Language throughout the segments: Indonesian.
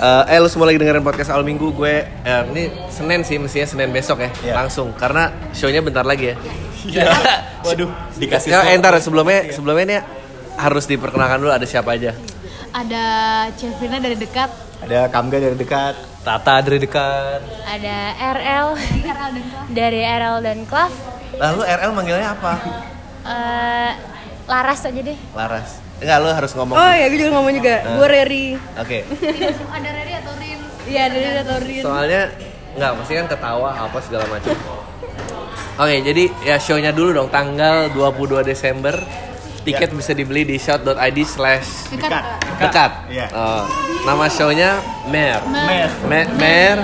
Eh, eh lu semua lagi dengerin podcast awal minggu gue eh, ini Senin sih mestinya Senin besok ya Iya. langsung karena shownya bentar lagi ya. Waduh, dikasih Ya, slot. eh, ntar sebelumnya sebelumnya ini harus diperkenalkan dulu ada siapa aja. Ada Cevina dari dekat, Ada Kamga dari dekat. Tata dari dekat. ada RL dari RL dan Klav Lalu RL manggilnya apa? Eh, Laras aja deh Laras. Enggak lu harus ngomong. Oh ya, gue juga ngomong juga. Gue Reri. Oke. ada Reri atau Rin. Iya, dari atau Rin. Soalnya nggak pasti kan ketawa apa segala macam. Oke, jadi ya show-nya dulu dong tanggal 22 Desember. Tiket bisa dibeli di shout.id slash Dekat. dekat. Iya. Oh, nama show-nya Mer. Mer. Me- Mer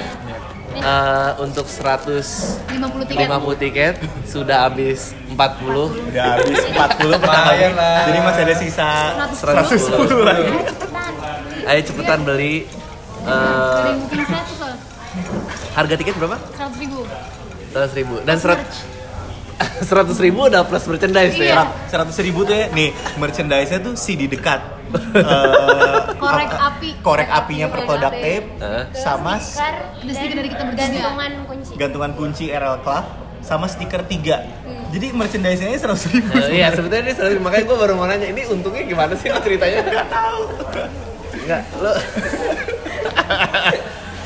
eh, untuk 150 50 tiket. tiket sudah habis 40. Udah habis 40 pertama Lumayan lah. Jadi masih ada sisa 110 lagi. Ayo cepetan beli. Eh, booking 100 soal. harga tiket berapa? 100 ribu. 100 ribu dan 100 100 ribu udah plus merchandise ya. Iya. Seratus ribu tuh ya, nih merchandise-nya tuh CD dekat. Eh, Korek api. Korek apinya per produk tape, Heeh. sama stiker dari kita bertiga. gantungan kunci gantungan kunci RL Club, sama stiker 3 Jadi merchandise-nya seratus ribu. Eh, iya sebetulnya ini selalu makanya gue baru mau nanya ini untungnya gimana sih lo ceritanya? Gak tahu. Nggak lo.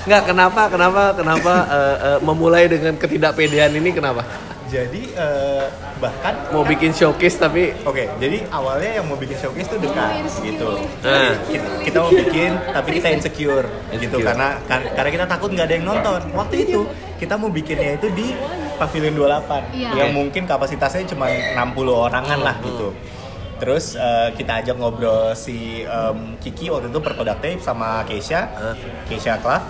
Nggak kenapa kenapa kenapa eh, eh, memulai dengan ketidakpedean ini kenapa? Jadi eh, bahkan Mau bikin showcase tapi Oke, jadi awalnya yang mau bikin showcase tuh dekat gitu. Nah. Kita, kita mau bikin tapi kita insecure, gitu Insecure. karena kan- karena kita takut nggak ada yang nonton. Waktu itu kita mau bikinnya itu di Pavilion 28 Iya. yang mungkin kapasitasnya cuma 60 orangan lah gitu. Terus eh, kita ajak ngobrol si em, Kiki waktu itu per product tape sama Keisha? Keisha Clark.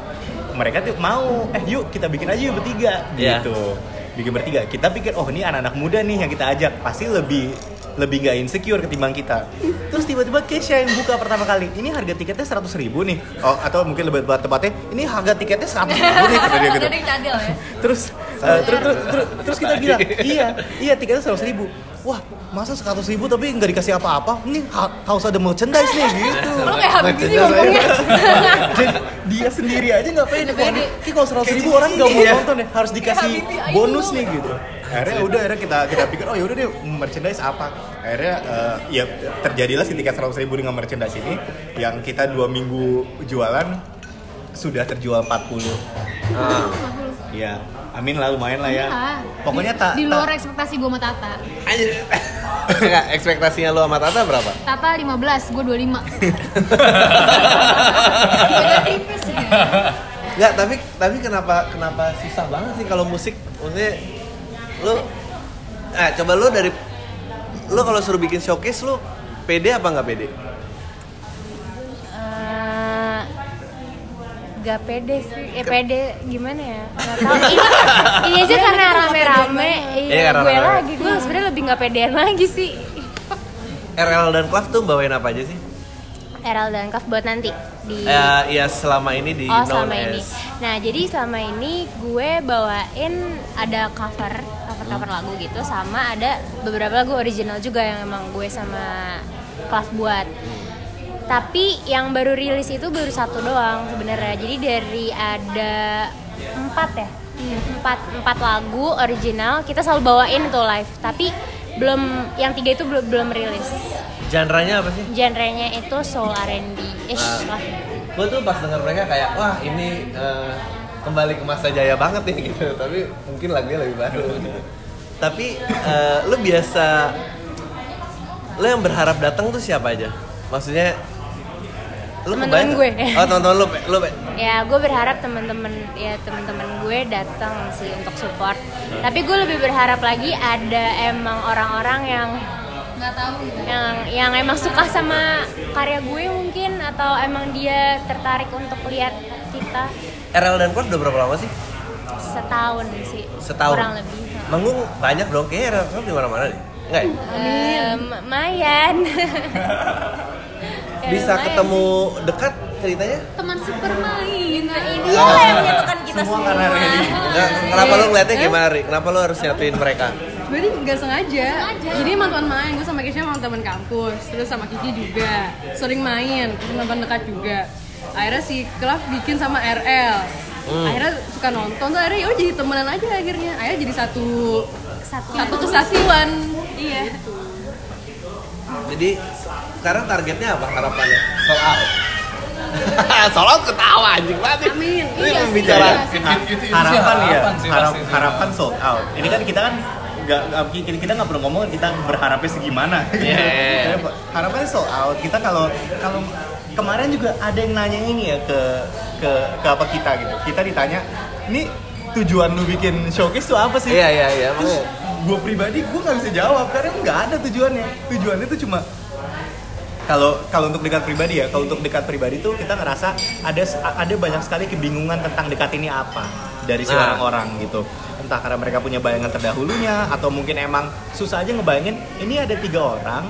Mereka tuh mau, eh yuk kita bikin aja yuk bertiga Iya. gitu bikin bertiga. Kita pikir oh ini anak-anak muda nih yang kita ajak. Pasti lebih lebih gak insecure ketimbang kita. Terus tiba-tiba Kesha yang buka pertama kali. Ini harga tiketnya seratus ribu nih. Oh atau mungkin lebih tepat tepatnya ini harga tiketnya seratus ribu nih kata dia gitu. Ya. terus eh, terus, terus terus terus kita bilang iya. Iya tiketnya seratus ribu. Wah masa seratus ribu tapi nggak dikasih apa-apa? Ini ha- harus ada merchandise nih gitu. Lo kayak habis sih Merchandise. ngomongnya. jadi dia sendiri aja nggak pede Wah, ini Ki kalau seratus ribu orang nggak mau Iya. nonton ya harus dikasih bonus nih gitu. Akhirnya udah akhirnya kita kita pikir oh yaudah deh merchandise apa? Akhirnya eh, ya terjadilah si tiket seratus ribu dengan merchandise ini yang kita dua minggu jualan sudah terjual 40 ah, ya amin lah lumayan lah ya Iya. pokoknya tak Di luar tak- ekspektasi gue sama Tata. anjir. Nggak, ekspektasinya lo sama Tata berapa? Tata 15, gue 25. tipis ya. Nggak, tapi tapi kenapa kenapa susah banget sih kalau musik? Maksudnya lu ah coba lu dari lu kalau suruh bikin showcase lu pede apa nggak pede? Gak pede sih, eh pede gimana ya? Gak tahu. Ini, ini aja karena rame-rame, Iya, iya gue rame. lagi, gue sebenarnya lebih gak pedean lagi sih. RL dan Klav tuh bawain apa aja sih? RL dan Kaf buat nanti di Ya, ya selama ini di Oh selama ini. as- Nah jadi selama ini gue bawain ada cover cover cover lagu gitu sama ada beberapa lagu original juga yang emang gue sama Klav buat. Tapi yang baru rilis itu baru satu doang sebenarnya. Jadi dari ada empat ya, empat empat lagu original kita selalu bawain itu live. Tapi belum yang tiga itu belum belum rilis. Genre-nya apa sih? Genrenya itu soul R&B ish Ah. lah. Gue tuh pas denger mereka kayak wah ini eh, kembali ke masa jaya banget nih gitu. Tapi mungkin lagunya lebih baru. Tapi eh, lu biasa lu yang berharap datang tuh siapa aja? Maksudnya lu Teman-teman gue. Oh teman-teman lu, lu ya gue berharap teman-teman ya teman-teman gue datang sih untuk support tapi gue lebih berharap lagi ada emang orang-orang yang Nggak tahu gitu. yang yang emang suka sama karya gue mungkin atau emang dia tertarik untuk lihat kita RL dan Klav udah berapa lama sih? setahun sih Setahun. kurang lebih Manggung banyak dong, kayaknya RL di mana-mana deh. Enggak ya? Eh, Bisa lumayan ketemu dekat ceritanya? Teman super main. sih. ini lah yang menyatukan kita Semua semua, karena kenapa lu ngeliatnya gimana, Ri? Kenapa lu harus nyatuin mereka? Berarti nggak sengaja. Jadi emang teman main, gue sama Kesha emang teman kampus, terus sama Kiki juga. Sering main, terus nonton dekat juga. akhirnya si Klaf bikin sama RL Hmm. akhirnya suka nonton tuh akhirnya yaudah jadi temenan aja akhirnya akhirnya jadi satu Satu. satu kesatuan iya Jadi sekarang targetnya apa harapannya? Sold out. Sold out ketawa anjing banget. Amin. Ini Iya pembicaraan. iya. Harapan ya harap- harapan sold out ini kan kita kan nggak kita nggak perlu ngomong kita berharapnya segimana Yeah. harapannya sold out kita kalau kalau kemarin juga ada yang nanya ini ya ke ke ke apa kita gitu kita ditanya ini tujuan lu bikin showcase tuh apa sih Iya, iya, iya, terus. Gue pribadi gue nggak bisa jawab karena nggak ada tujuannya tujuannya tuh cuma kalau kalau untuk dekat pribadi ya kalau untuk dekat pribadi tuh kita ngerasa ada ada banyak sekali kebingungan tentang dekat ini apa dari si Nah. orang-orang gitu entah karena mereka punya bayangan terdahulunya atau mungkin emang susah aja ngebayangin ini ada tiga orang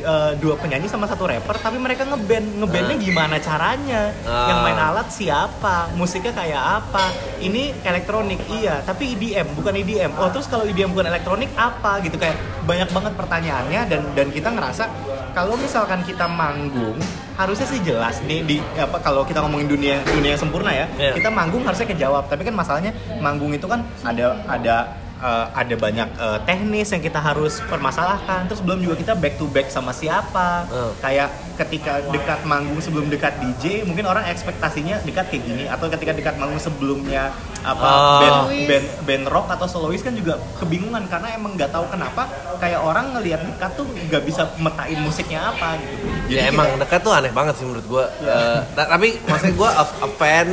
eh, dua penyanyi sama satu rapper tapi mereka ngeband. Ngebandnya Nah. gimana caranya? Ah. yang main alat siapa? Musiknya kayak apa? Ini elektronik iya. Tapi EDM bukan EDM oh terus kalau EDM bukan elektronik apa? Gitu kayak banyak banget pertanyaannya dan dan kita ngerasa kalau misalkan kita manggung harusnya sih jelas nih di apa kalau kita ngomongin dunia dunia yang sempurna ya Iya. kita manggung harusnya kejawab. Tapi kan masalahnya manggung itu kan ada ada eh, ada banyak eh, teknis yang kita harus permasalahkan. Terus belum juga kita back to back sama siapa. Hmm. kayak ketika dekat manggung sebelum dekat DJ mungkin orang ekspektasinya dekat kayak gini. Atau ketika dekat manggung sebelumnya apa Oh. band band band rock atau solois kan juga kebingungan. Karena emang nggak tahu kenapa kayak orang ngelihat dekat tuh nggak bisa metain musiknya apa gitu. Ya Jadi emang kita- dekat tuh aneh banget sih menurut gua. Eh, ta- tapi maksudnya gua a, a fan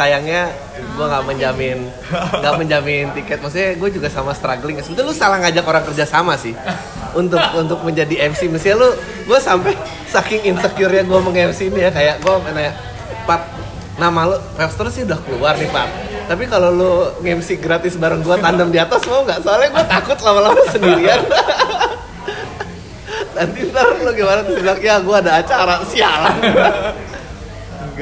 sayangnya gua nggak menjamin nggak menjamin tiket. Maksudnya gua juga sama struggling. Sebetulnya lu salah ngajak orang kerja sama sih untuk untuk menjadi MC. Mestinya lu gua sampai saking insecure-nya gua meng-MC ini ya kayak gua nanya Pat nama lu Webster sih udah keluar nih Pat tapi kalau lu nge-MC gratis bareng gua tandem di atas mau nggak? Soalnya gua takut lama-lama sendirian. Nanti ntar lu gimana terus bilang, ya gua ada acara, sialan.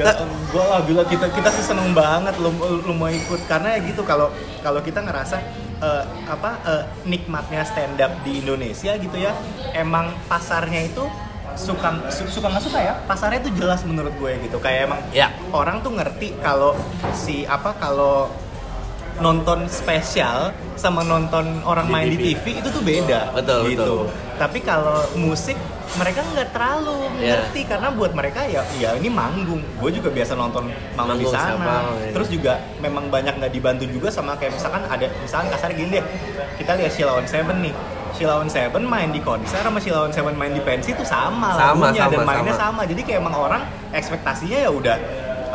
Enggak, gue lah bilang kita kita sih seneng banget lu, lu mau ikut karena ya gitu kalau kalau kita ngerasa eh, apa eh, nikmatnya stand up di Indonesia gitu ya emang pasarnya itu suka su- suka nggak suka ya pasarnya itu jelas menurut gue gitu kayak emang Ya. orang tuh ngerti kalau si apa kalau nonton spesial sama nonton orang Di main di TV. TV itu tuh beda Betul, gitu. betul. Tapi kalau musik mereka nggak terlalu Iya. ngerti karena buat mereka ya ya ini manggung. Gue juga biasa nonton manggung, di sana. sama, iya. Terus juga memang banyak nggak dibantu juga sama kayak misalkan ada misalkan kasar gini deh. Kita lihat Sheila on Seven nih. Sheila on Seven main di konser sama Sheila on Seven main di pensi itu sama, Sama, lagunya dan sama, mainnya sama. sama. Jadi kayak emang orang ekspektasinya ya udah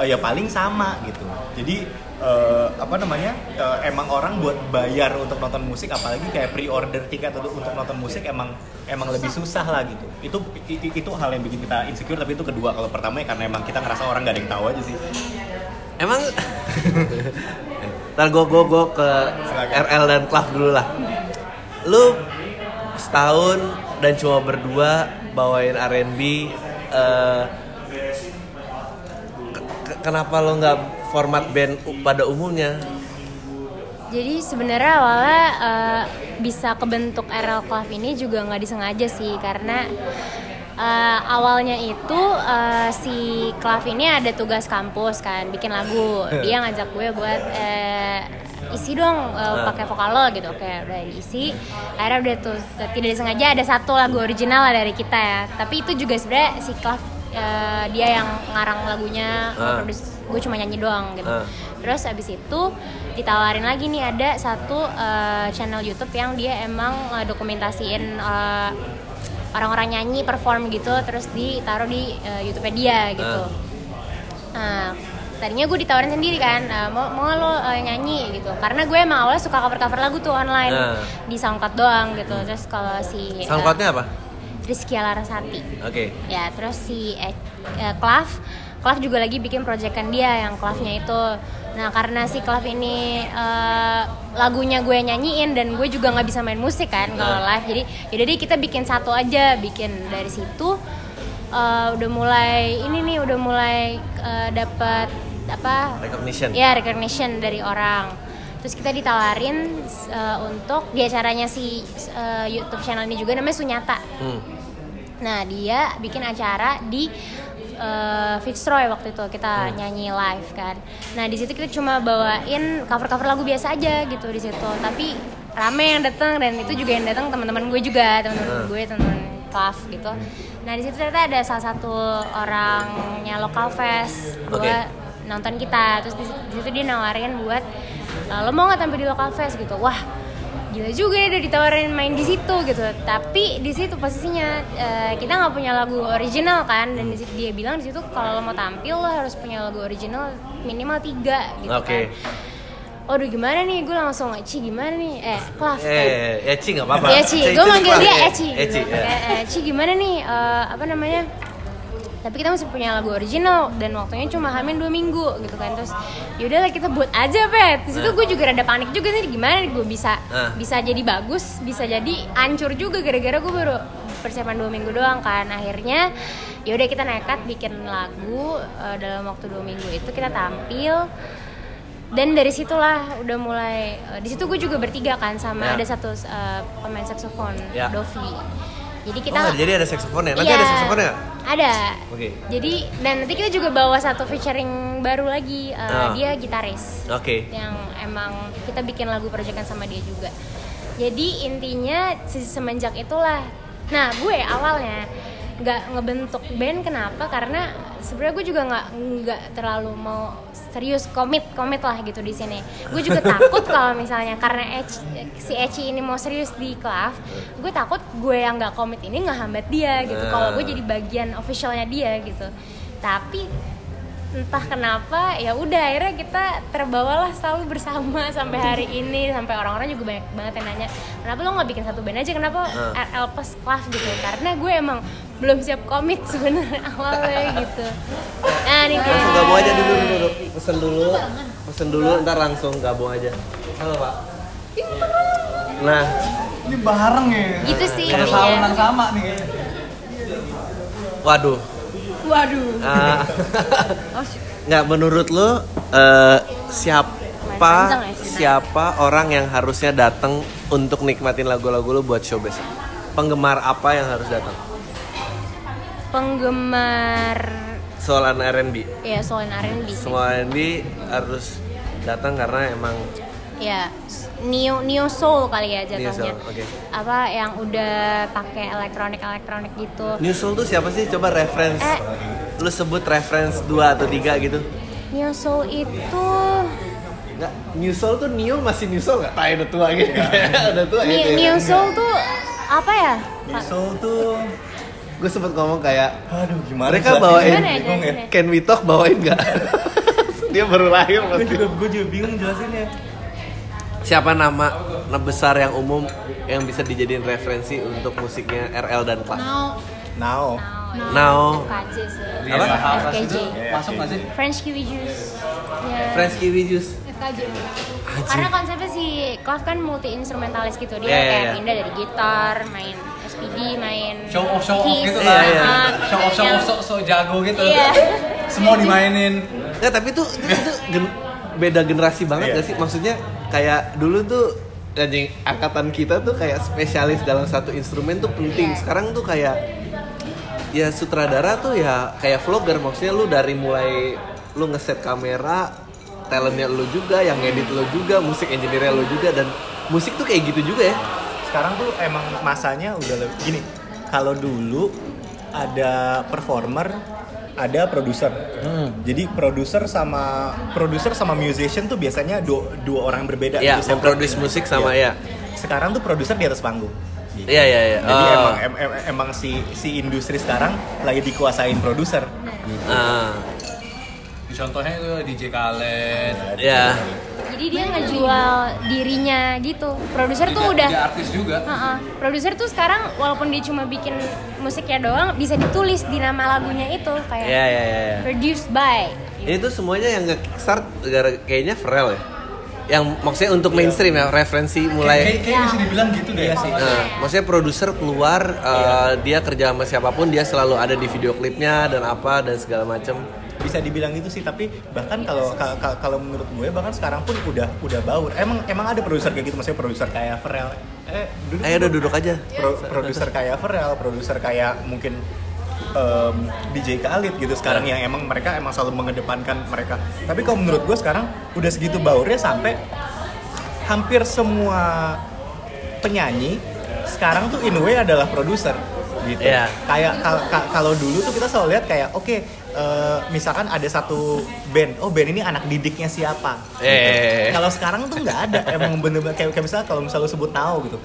eh, ya paling sama gitu. Jadi eh, apa namanya eh, emang orang buat bayar untuk nonton musik apalagi kayak pre-order tiket untuk, untuk nonton musik emang emang lebih susah lah gitu. Itu itu hal yang bikin kita insecure tapi itu kedua. Kalau pertama ya karena emang kita ngerasa orang gak ada yang tahu aja sih. Emang Ntar gue gue gue ke Silakan. RL dan Clav dulu lah. Lu setahun dan cuma berdua bawain R&B. eh, ke- ke- kenapa lo nggak format band pada umumnya? Jadi sebenarnya awalnya eh, bisa kebentuk RL Club ini juga nggak disengaja sih karena eh, awalnya itu eh, si Club ini ada tugas kampus kan bikin lagu dia ngajak gue buat eh, isi dong Nah. pakai vokal lo gitu oke udah diisi akhirnya udah tuh tidak disengaja ada satu lagu original lah dari kita ya tapi itu juga sebenarnya si Club eh, dia yang ngarang lagunya Ah. Gue cuma nyanyi doang gitu Ah. Terus abis itu ditawarin lagi nih ada satu eh, channel YouTube yang dia emang eh, dokumentasiin eh, orang-orang nyanyi perform gitu terus ditaruh di eh, YouTube dia gitu. Nah, tadinya gue ditawarin sendiri kan, eh, mau mau lo eh, nyanyi gitu. Karena gue emang awalnya suka cover-cover lagu tuh online Nah. di SoundCloud doang gitu. Terus kalau si Soundcloudnya apa? Rizky Larasati Oke. ya terus si eh, Klav Klav juga lagi bikin proyekan dia yang Klavnya itu nah karena si Klav ini eh, lagunya gue nyanyiin dan gue juga nggak bisa main musik kan kalau Nah. live jadi yaudah deh kita bikin satu aja bikin dari situ eh, udah mulai ini nih udah mulai eh, dapat apa Recognition. ya recognition dari orang terus kita ditawarin eh, untuk di acaranya si eh, YouTube channel ini juga namanya Sunyata Hmm. Nah dia bikin acara di eh, Fitzroy waktu itu kita Hmm. nyanyi live kan. Nah di situ kita cuma bawain cover-cover lagu biasa aja gitu di situ. Tapi rame yang datang dan itu juga yang datang teman-teman gue juga teman-teman Hmm. gue teman-teman kelas gitu. Nah di situ ternyata ada salah satu orangnya lokal fest buat Oke. nonton kita. Terus di, di situ dia nawarin buat "Eh, lo mau nggak tampil di lokal fest gitu. Wah gila juga ya udah ditawarin main di situ gitu. Tapi di situ posisinya eh, kita nggak punya lagu original kan dan di situ dia bilang di situ kalau mau tampil lo harus punya lagu original minimal tiga gitu Oke. kan Waduh gimana nih? Gue langsung Ci gimana nih? Eh Klaf Eh, Eci nggak apa-apa. Ya Ci, Saya gue manggil dia ya. Eci. Eci, gitu. eh, Ci gimana nih? Eh, apa namanya tapi kita masih punya lagu original dan waktunya cuma hamin dua minggu gitu kan terus yaudahlah kita buat aja pet di situ Nah. gue juga rada panik juga nih gimana gue bisa Nah. bisa jadi bagus bisa jadi hancur juga gara-gara gue baru persiapan dua minggu doang kan akhirnya yaudah kita nekat bikin lagu eh, dalam waktu dua minggu itu kita tampil dan dari situlah udah mulai eh, di situ gue juga bertiga kan sama Ya. ada satu eh, pemain saksofon Ya. Dovi jadi kita Oh, jadi ada saksofonnya. Nanti Iya, ada saksofonnya? ada Oke. jadi dan nanti kita juga bawa satu featuring baru lagi eh, Ah. dia gitaris Oke. yang emang kita bikin lagu proyekan sama dia juga jadi intinya se- semenjak itulah nah gue awalnya nggak ngebentuk band kenapa? Karena sebenarnya gue juga nggak nggak terlalu mau serius komit komit lah gitu di sini. Gue juga takut kalau misalnya karena Eci- si Eci ini mau serius di Clav gue takut gue yang nggak komit ini nggak hambat dia gitu. Kalau gue Ah. jadi bagian officialnya dia gitu. Tapi entah kenapa ya udah akhirnya kita terbawalah selalu bersama sampai hari ini. Sampai orang-orang juga banyak banget yang nanya kenapa lo nggak bikin satu band aja? Kenapa Ah. RL plus class gitu? Karena gue emang belum siap komit sebenarnya awalnya gitu nah ini dia Langsung gabung aja dulu dulu. Pesen dulu. Pesen dulu ntar langsung gabung aja. Halo, Pak. Nah, Ini bareng ya. gitu sih saluran yang sama nih kayaknya. waduh. Waduh. Shit. nggak menurut lo eh, siapa siapa orang yang harusnya datang untuk nikmatin lagu-lagu lo buat show besok? Penggemar apa yang harus datang? Penggemar Soalan R&B. ya soalin R&B. Semua R&B harus datang karena emang ya neo neo soul kali ya Neo jatuhnya soul, oke. apa yang udah pakai elektronik elektronik gitu New Soul tuh siapa sih? Coba reference. Eh. Lu sebut reference 2 atau 3 gitu. neo soul itu Enggak, New Soul tuh Neo masih New Soul nggak? Tai udah tua gitu. udah tua gitu. neo soul tuh apa ya Misal tuh Gue sempet ngomong kayak aduh gimana mereka jelasin? bawain Gimana ya bingung ya jelasinnya? Can We Talk bawain nggak? Dia baru lahir gue pasti. juga gue juga bingung jelasinnya Siapa nama besar yang umum yang bisa dijadiin referensi untuk musiknya RL dan Class? Now, now Now. FKJ sih Apa? FKJ Masuk nggak sih? French kiwi juice ya. French Kiwi Juice. FKJ. karena konsepnya si Klav kan multi instrumentalis gitu dia Iya, iya, kayak iya. pindah dari gitar main SPD main Show off show off keys, gitu Iya, kan. iya. ah, Show off show off so, so jago gitu. Iya. Semua dimainin. Nggak, tapi tuh itu, itu gen- beda generasi banget Iya. gak sih? Maksudnya kayak dulu tuh anjing angkatan kita tuh kayak spesialis dalam satu instrumen tuh penting. Iya. Sekarang tuh kayak ya sutradara tuh ya kayak vlogger maksudnya lu dari mulai lu ngeset kamera, talentnya lu juga, yang edit lu juga, musik engineer lu juga dan musik tuh kayak gitu juga ya. Sekarang tuh emang masanya udah lebih gini kalau dulu ada performer ada produser jadi produser sama produser sama musician tuh biasanya dua, dua orang berbeda Iya, Gitu, memproduce separate. musik sama Iya. ya. sekarang tuh produser di atas panggung Gitu. Iya iya iya. jadi Oh. emang em- em- emang si si industri sekarang lagi dikuasain produser Ah, Contohnya itu DJ Khaled. ya. Jadi dia ngejual dirinya gitu produser tuh udah Dia artis juga. Heeh. Produser tuh sekarang walaupun dia cuma bikin musiknya doang bisa ditulis di nama lagunya itu kayak Iya iya iya. iya. produced by. Ini tuh semuanya yang nge-kickstart gara- kayaknya Pharrell ya. Yang maksudnya untuk mainstream ya, referensi Kayak mulai kayak bisa dibilang gitu deh. Iya sih. Nah, maksudnya produser keluar uh, dia kerja sama siapa pun dia selalu ada di video klipnya dan apa dan segala macam. Bisa dibilang gitu sih tapi bahkan kalau ka- ka- kalau menurut gue bahkan sekarang pun udah udah baur emang emang ada produser kayak gitu maksudnya produser kayak Pharrell eh duduk Ayo udah duduk aja. Pro- produser kayak Pharrell produser kayak mungkin em, DJ Khalid gitu sekarang yang emang mereka emang selalu mengedepankan mereka. Tapi kalau menurut gue sekarang udah segitu baurnya sampai hampir semua penyanyi sekarang tuh in way adalah produser gitu. Iya. Kayak kal- kal- kalau dulu tuh kita selalu lihat kayak oke eh, misalkan ada satu band, oh band ini anak didiknya siapa. gitu. Eh. Kalau sekarang tuh nggak ada, emang bener-bener kayak, kayak misalnya kalau misalnya sebut Nao gitu.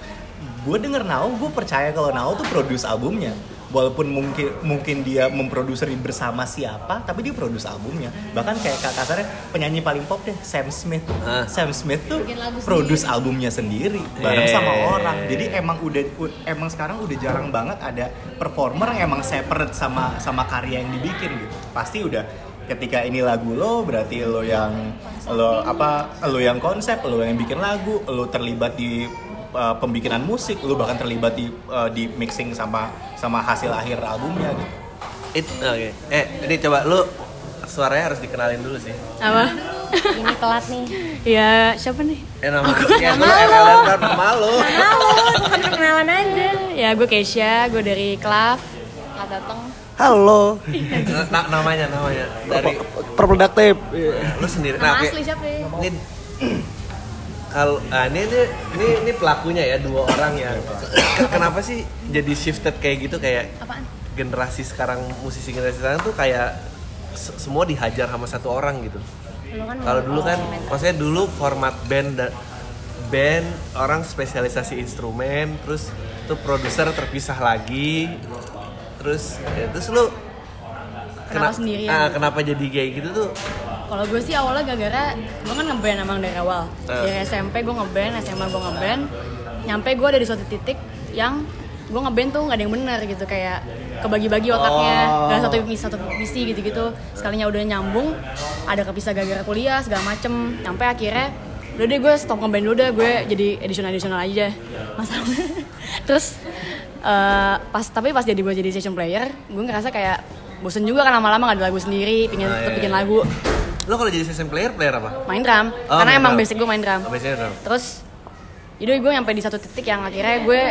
Gue denger Nao, gue percaya kalau Nao tuh produce albumnya. Walaupun mungkin mungkin dia memproduseri bersama siapa, tapi dia produce albumnya. Bahkan kayak kak kasarnya penyanyi paling pop deh, Sam Smith. Ah. Sam Smith tuh produce albumnya sendiri bareng Eh. sama orang. Jadi emang udah emang sekarang udah jarang banget ada performer yang emang separate sama sama karya yang dibikin gitu. Pasti udah ketika ini lagu lo berarti lo yang lo apa lo yang konsep lo yang bikin lagu lo terlibat di uh, pembikinan musik lo bahkan terlibat di uh, di mixing sama sama hasil akhir albumnya gitu It, oke. Eh, ini coba lu suaranya harus dikenalin dulu sih. Apa? Ini telat nih. Ya siapa nih? Eh nama ya lu RL ntar nama lu. Bukan perkenalan aja. Ya gue Keisha, gue dari Klaf. Nggak datang. Halo. Na- namanya namanya dari Perproduktif. lu sendiri. Nama Nah, asli siapa ya? Ini kalau ah, ini, ini ini ini pelakunya ya dua orang ya. Ke- Kenapa sih jadi shifted kayak gitu kayak Apaan? generasi sekarang musisi generasi sekarang tuh kayak se- semua dihajar sama satu orang gitu. Kan Kalau dulu kan, instrumental. maksudnya dulu format band da- band orang spesialisasi instrumen, terus tuh produser terpisah lagi, terus ya, terus lu Kenapa sendirian? ah, kenapa jadi kayak gitu tuh? Kalau gue sih awalnya gara-gara gue kan ngeband emang dari awal. Ah. Dari SMP gue ngeband, SMA gue ngeband. Nyampe gue ada di suatu titik yang gue ngeband tuh nggak ada yang bener gitu kayak kebagi-bagi otaknya Oh. nggak satu misi satu misi gitu-gitu sekalinya udah nyambung ada kepisah gara-gara kuliah segala macem sampai akhirnya udah deh gue stop ngeband dulu deh gue jadi additional additional aja masalahnya terus eh, pas tapi pas jadi gue jadi session player gue ngerasa kayak bosen juga kan lama-lama gak ada lagu sendiri pingin Ah, tetep iya, bikin iya. lagu Lo kalau jadi session player player apa? main drum Oh, karena main emang drum. basic gue main drum Oh, biasanya drum. terus jadi gue nyampe di satu titik yang akhirnya gue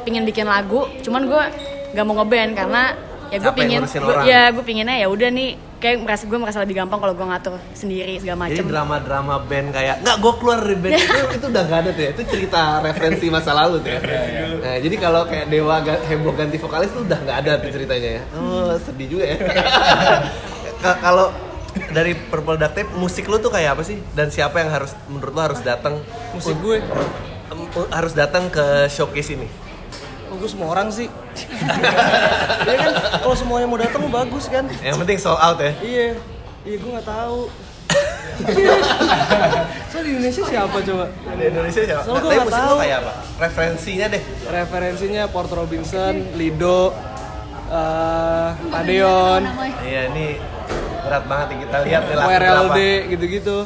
pingin bikin lagu cuman gue gak mau ngeband karena ya gue pingin gue- ya gue pinginnya ya udah nih kayak merasa gue merasa lebih gampang kalau gue ngatur sendiri segala Jadi macem drama-drama band kayak nggak gue keluar dari band itu itu udah gak ada tuh ya. Itu cerita referensi masa lalu tuh ya. Nah, jadi kalau kayak Dewa heboh ganti vokalis tuh udah nggak ada tuh ceritanya ya. Oh, sedih juga ya. Ka- kalau dari Purple Duct Tape musik lu tuh kayak apa sih? Dan siapa yang harus menurut lu harus datang Musik gue. harus datang ke showcase ini? Oh, gue semua orang sih. Iya kan, kalau semuanya mau datang bagus kan. Yang penting sold out ya. Iya, iya gue nggak tahu. so di Indonesia siapa coba? Di Indonesia siapa? Nggak musik lu tahu. kayak apa? Referensinya deh. Referensinya Port Robinson, Lido, eh Adeon. Iya, ini berat banget nih kita lihat nih berapa. gitu-gitu.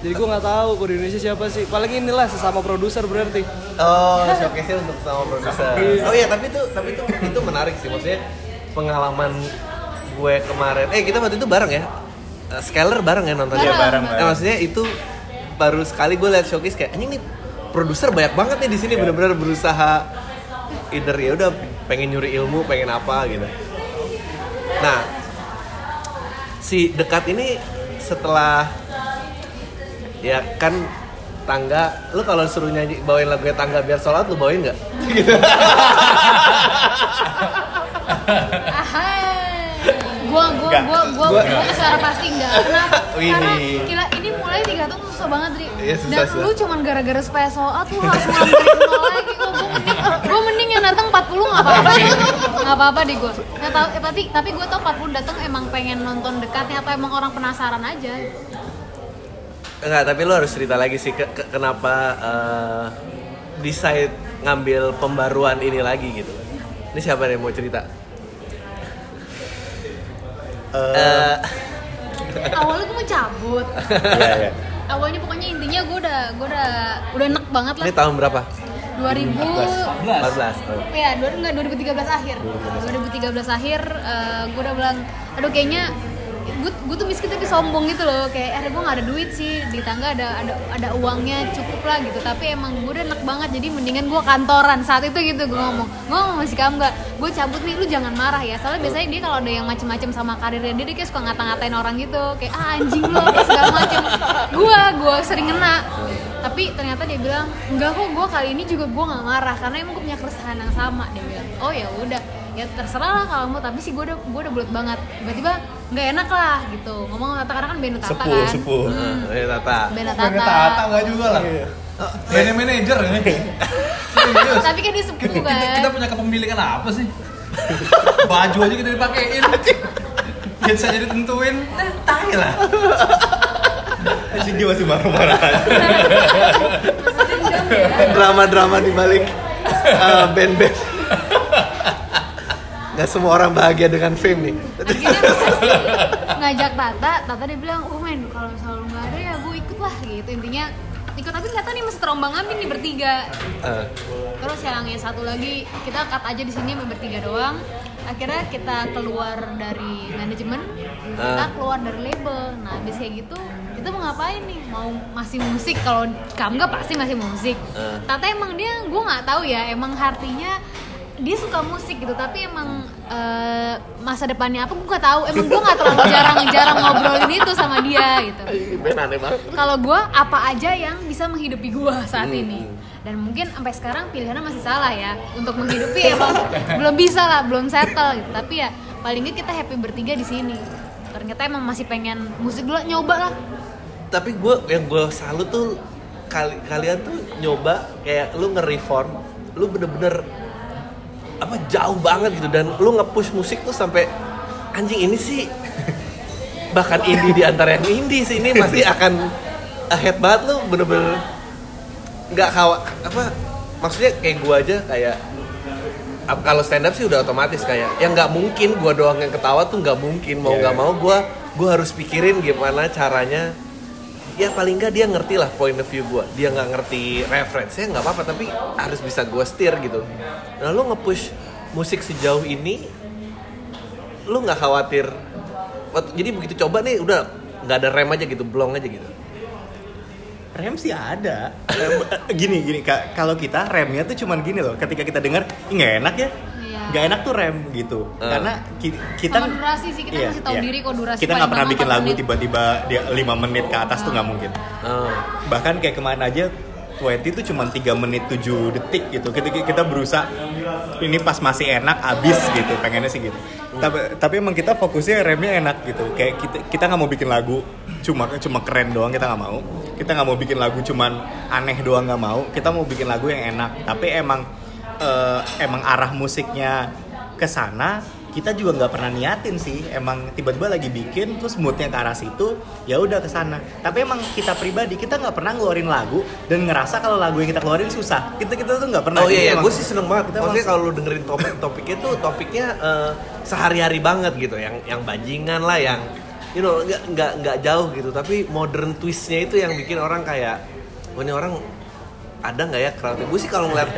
Jadi gue nggak tahu kalau di Indonesia siapa sih. Paling inilah sesama produser berarti. Oh, showcase untuk sama produser. Oh iya, tapi itu tapi itu itu menarik sih maksudnya pengalaman gue kemarin. Eh, kita waktu itu bareng ya. Eh, Scaler bareng ya nontonnya. Bareng, bareng, Nah, maksudnya itu baru sekali gue lihat showcase kayak anjing nih produser banyak banget nih di sini benar-benar berusaha either ya udah pengen nyuri ilmu, pengen apa gitu. Nah, si dekat ini setelah ya kan tangga lu kalau suruh nyanyi bawain lagunya tangga biar sholat lu bawain nggak gitu. Gua gua Nggak. gua gua Gua- gua secara pasti enggak. Wih. Karena gila ini mulai tiga tuh susah banget, Ri. Iya, susah, Dan susah. lu cuman gara-gara supaya out lu harus nol lagi. Gua, gua mending gua mending yang datang 40 enggak apa-apa. Enggak apa-apa deh gua. Nggak tahu eh, tapi tapi gua tau 40 datang emang pengen nonton dekatnya atau emang orang penasaran aja. Enggak, tapi lu harus cerita lagi sih ke- ke- kenapa eh, decide ngambil pembaruan ini lagi gitu ini siapa nih yang mau cerita Eh, Awalnya gua mau cabut. Iya, iya. Awalnya pokoknya intinya gua udah gua udah udah enek banget lah. ini tahun berapa 2000 14 oh. Ya, dua, enggak 2013 akhir. 2013 akhir eh gue udah bilang, aduh kayaknya gue gue tuh miskin tapi sombong gitu loh. Kayak ada gue nggak ada duit sih di tangga ada ada ada uangnya cukup lah gitu. Tapi emang gue udah enak banget jadi mendingan gue kantoran. Saat itu gitu gue ngomong gue ngomong masih kamu nggak gue cabut nih lu jangan marah ya. Soalnya biasanya dia kalau ada yang macem-macem sama karirnya dia dia kayak suka ngata-ngatain orang gitu. Kayak ah anjing lo segala macem. Gue gue sering kena tapi ternyata dia bilang enggak kok gue kali ini juga gue nggak marah karena emang gue punya keresahan yang sama dia bilang oh ya udah ya terserah lah kalau mau tapi sih gue udah gue udah bulat banget tiba-tiba nggak enak lah gitu ngomong Tata karena kan band Tata Sepuh, kan sepuh. Hmm, Eh, Tata. band Pengen Tata tata enggak juga lah. Brand manager ini. Tapi kan dia sepuh Kita, kan kita punya kepemilikan apa sih? Baju aja kita dipakein. Saya jadi tentuin, eh, tai lah. Si dia masih marah-marah. Drama-drama di balik eh, band-band. Gak semua orang bahagia dengan fame nih. ngajak Tata Tata dia bilang oh men kalau selalu nggak ada ya gue ikut lah gitu intinya ikut tapi nggak tahu nih masih terombang ambing nih bertiga Eh, terus yang yang satu lagi kita cut aja di sini bertiga doang akhirnya kita keluar dari manajemen kita Ah. keluar dari label nah habis kayak gitu kita mau ngapain nih? Mau masih musik? Kalau kamu nggak pasti masih musik. Ah. Tata emang dia gue nggak tahu ya emang artinya dia suka musik gitu tapi emang eh, masa depannya apa? Gue nggak tahu. Emang gue nggak terlalu jarang-jarang ngobrolin itu sama dia gitu. Kalau gue apa aja yang bisa menghidupi gue saat Hmm. ini. dan mungkin sampai sekarang pilihannya masih salah ya. Untuk menghidupi emang belum bisa lah belum settle gitu. Tapi ya paling nggak kita happy bertiga di sini. Ternyata emang masih pengen musik dulu nyoba lah Tapi gue yang gue salut tuh kali kalian tuh nyoba kayak lu nge-reform, lu bener-bener apa jauh banget gitu. Dan lu nge-push musik tuh sampai anjing ini sih bahkan indie di antara yang indie sih ini masih akan ahead banget. Lu bener-bener nggak kawa apa maksudnya kayak gua aja kayak kalau stand up sih udah otomatis kayak yang nggak mungkin gua doang yang ketawa tuh nggak mungkin. Mau Iya. nggak mau gua gua harus pikirin gimana caranya ya paling nggak dia ngerti lah point of view gua dia nggak ngerti reference ya nggak apa-apa tapi harus bisa gua steer gitu nah lu nge-push musik sejauh ini lu nggak khawatir jadi begitu coba nih udah nggak ada rem aja gitu blong aja gitu Rem sih ada. Rem- gini gini kalau kita remnya tuh cuman gini loh. Ketika kita dengar, "Ih, nggak enak ya." Iya. Nggak enak tuh rem gitu. Eh. Karena ki- kita Sama durasi sih, kita masih tahu diri kok durasi Kita nggak pernah bikin 4 lagu tiba-tiba dia 5 menit ke atas tuh nggak mungkin. Oh. Bahkan kayak kemarin aja 20 itu cuma 3 menit 7 detik gitu. Kita kita berusaha ini pas masih enak abis gitu. Pengennya sih gitu. Tapi tapi emang kita fokusnya remnya enak gitu. Kayak kita kita nggak mau bikin lagu cuma cuma keren doang kita nggak mau. Kita nggak mau bikin lagu cuman aneh doang nggak mau. Kita mau bikin lagu yang enak. Tapi emang eh, emang arah musiknya ke sana kita juga nggak pernah niatin sih emang tiba-tiba lagi bikin terus moodnya ke arah situ ya udah ke sana tapi emang kita pribadi kita nggak pernah ngeluarin lagu dan ngerasa kalau lagu yang kita keluarin susah kita kita tuh nggak pernah Oh iya, iya. emang- gue sih seneng banget. kita Maksudnya kalau lu dengerin topik-topiknya tuh topiknya eh, sehari-hari banget gitu, yang yang bajingan lah, yang you know nggak nggak nggak jauh gitu. Tapi modern twistnya itu yang bikin orang kayak, oh ini orang ada nggak ya crowdnya? Gue sih kalau ngeliat,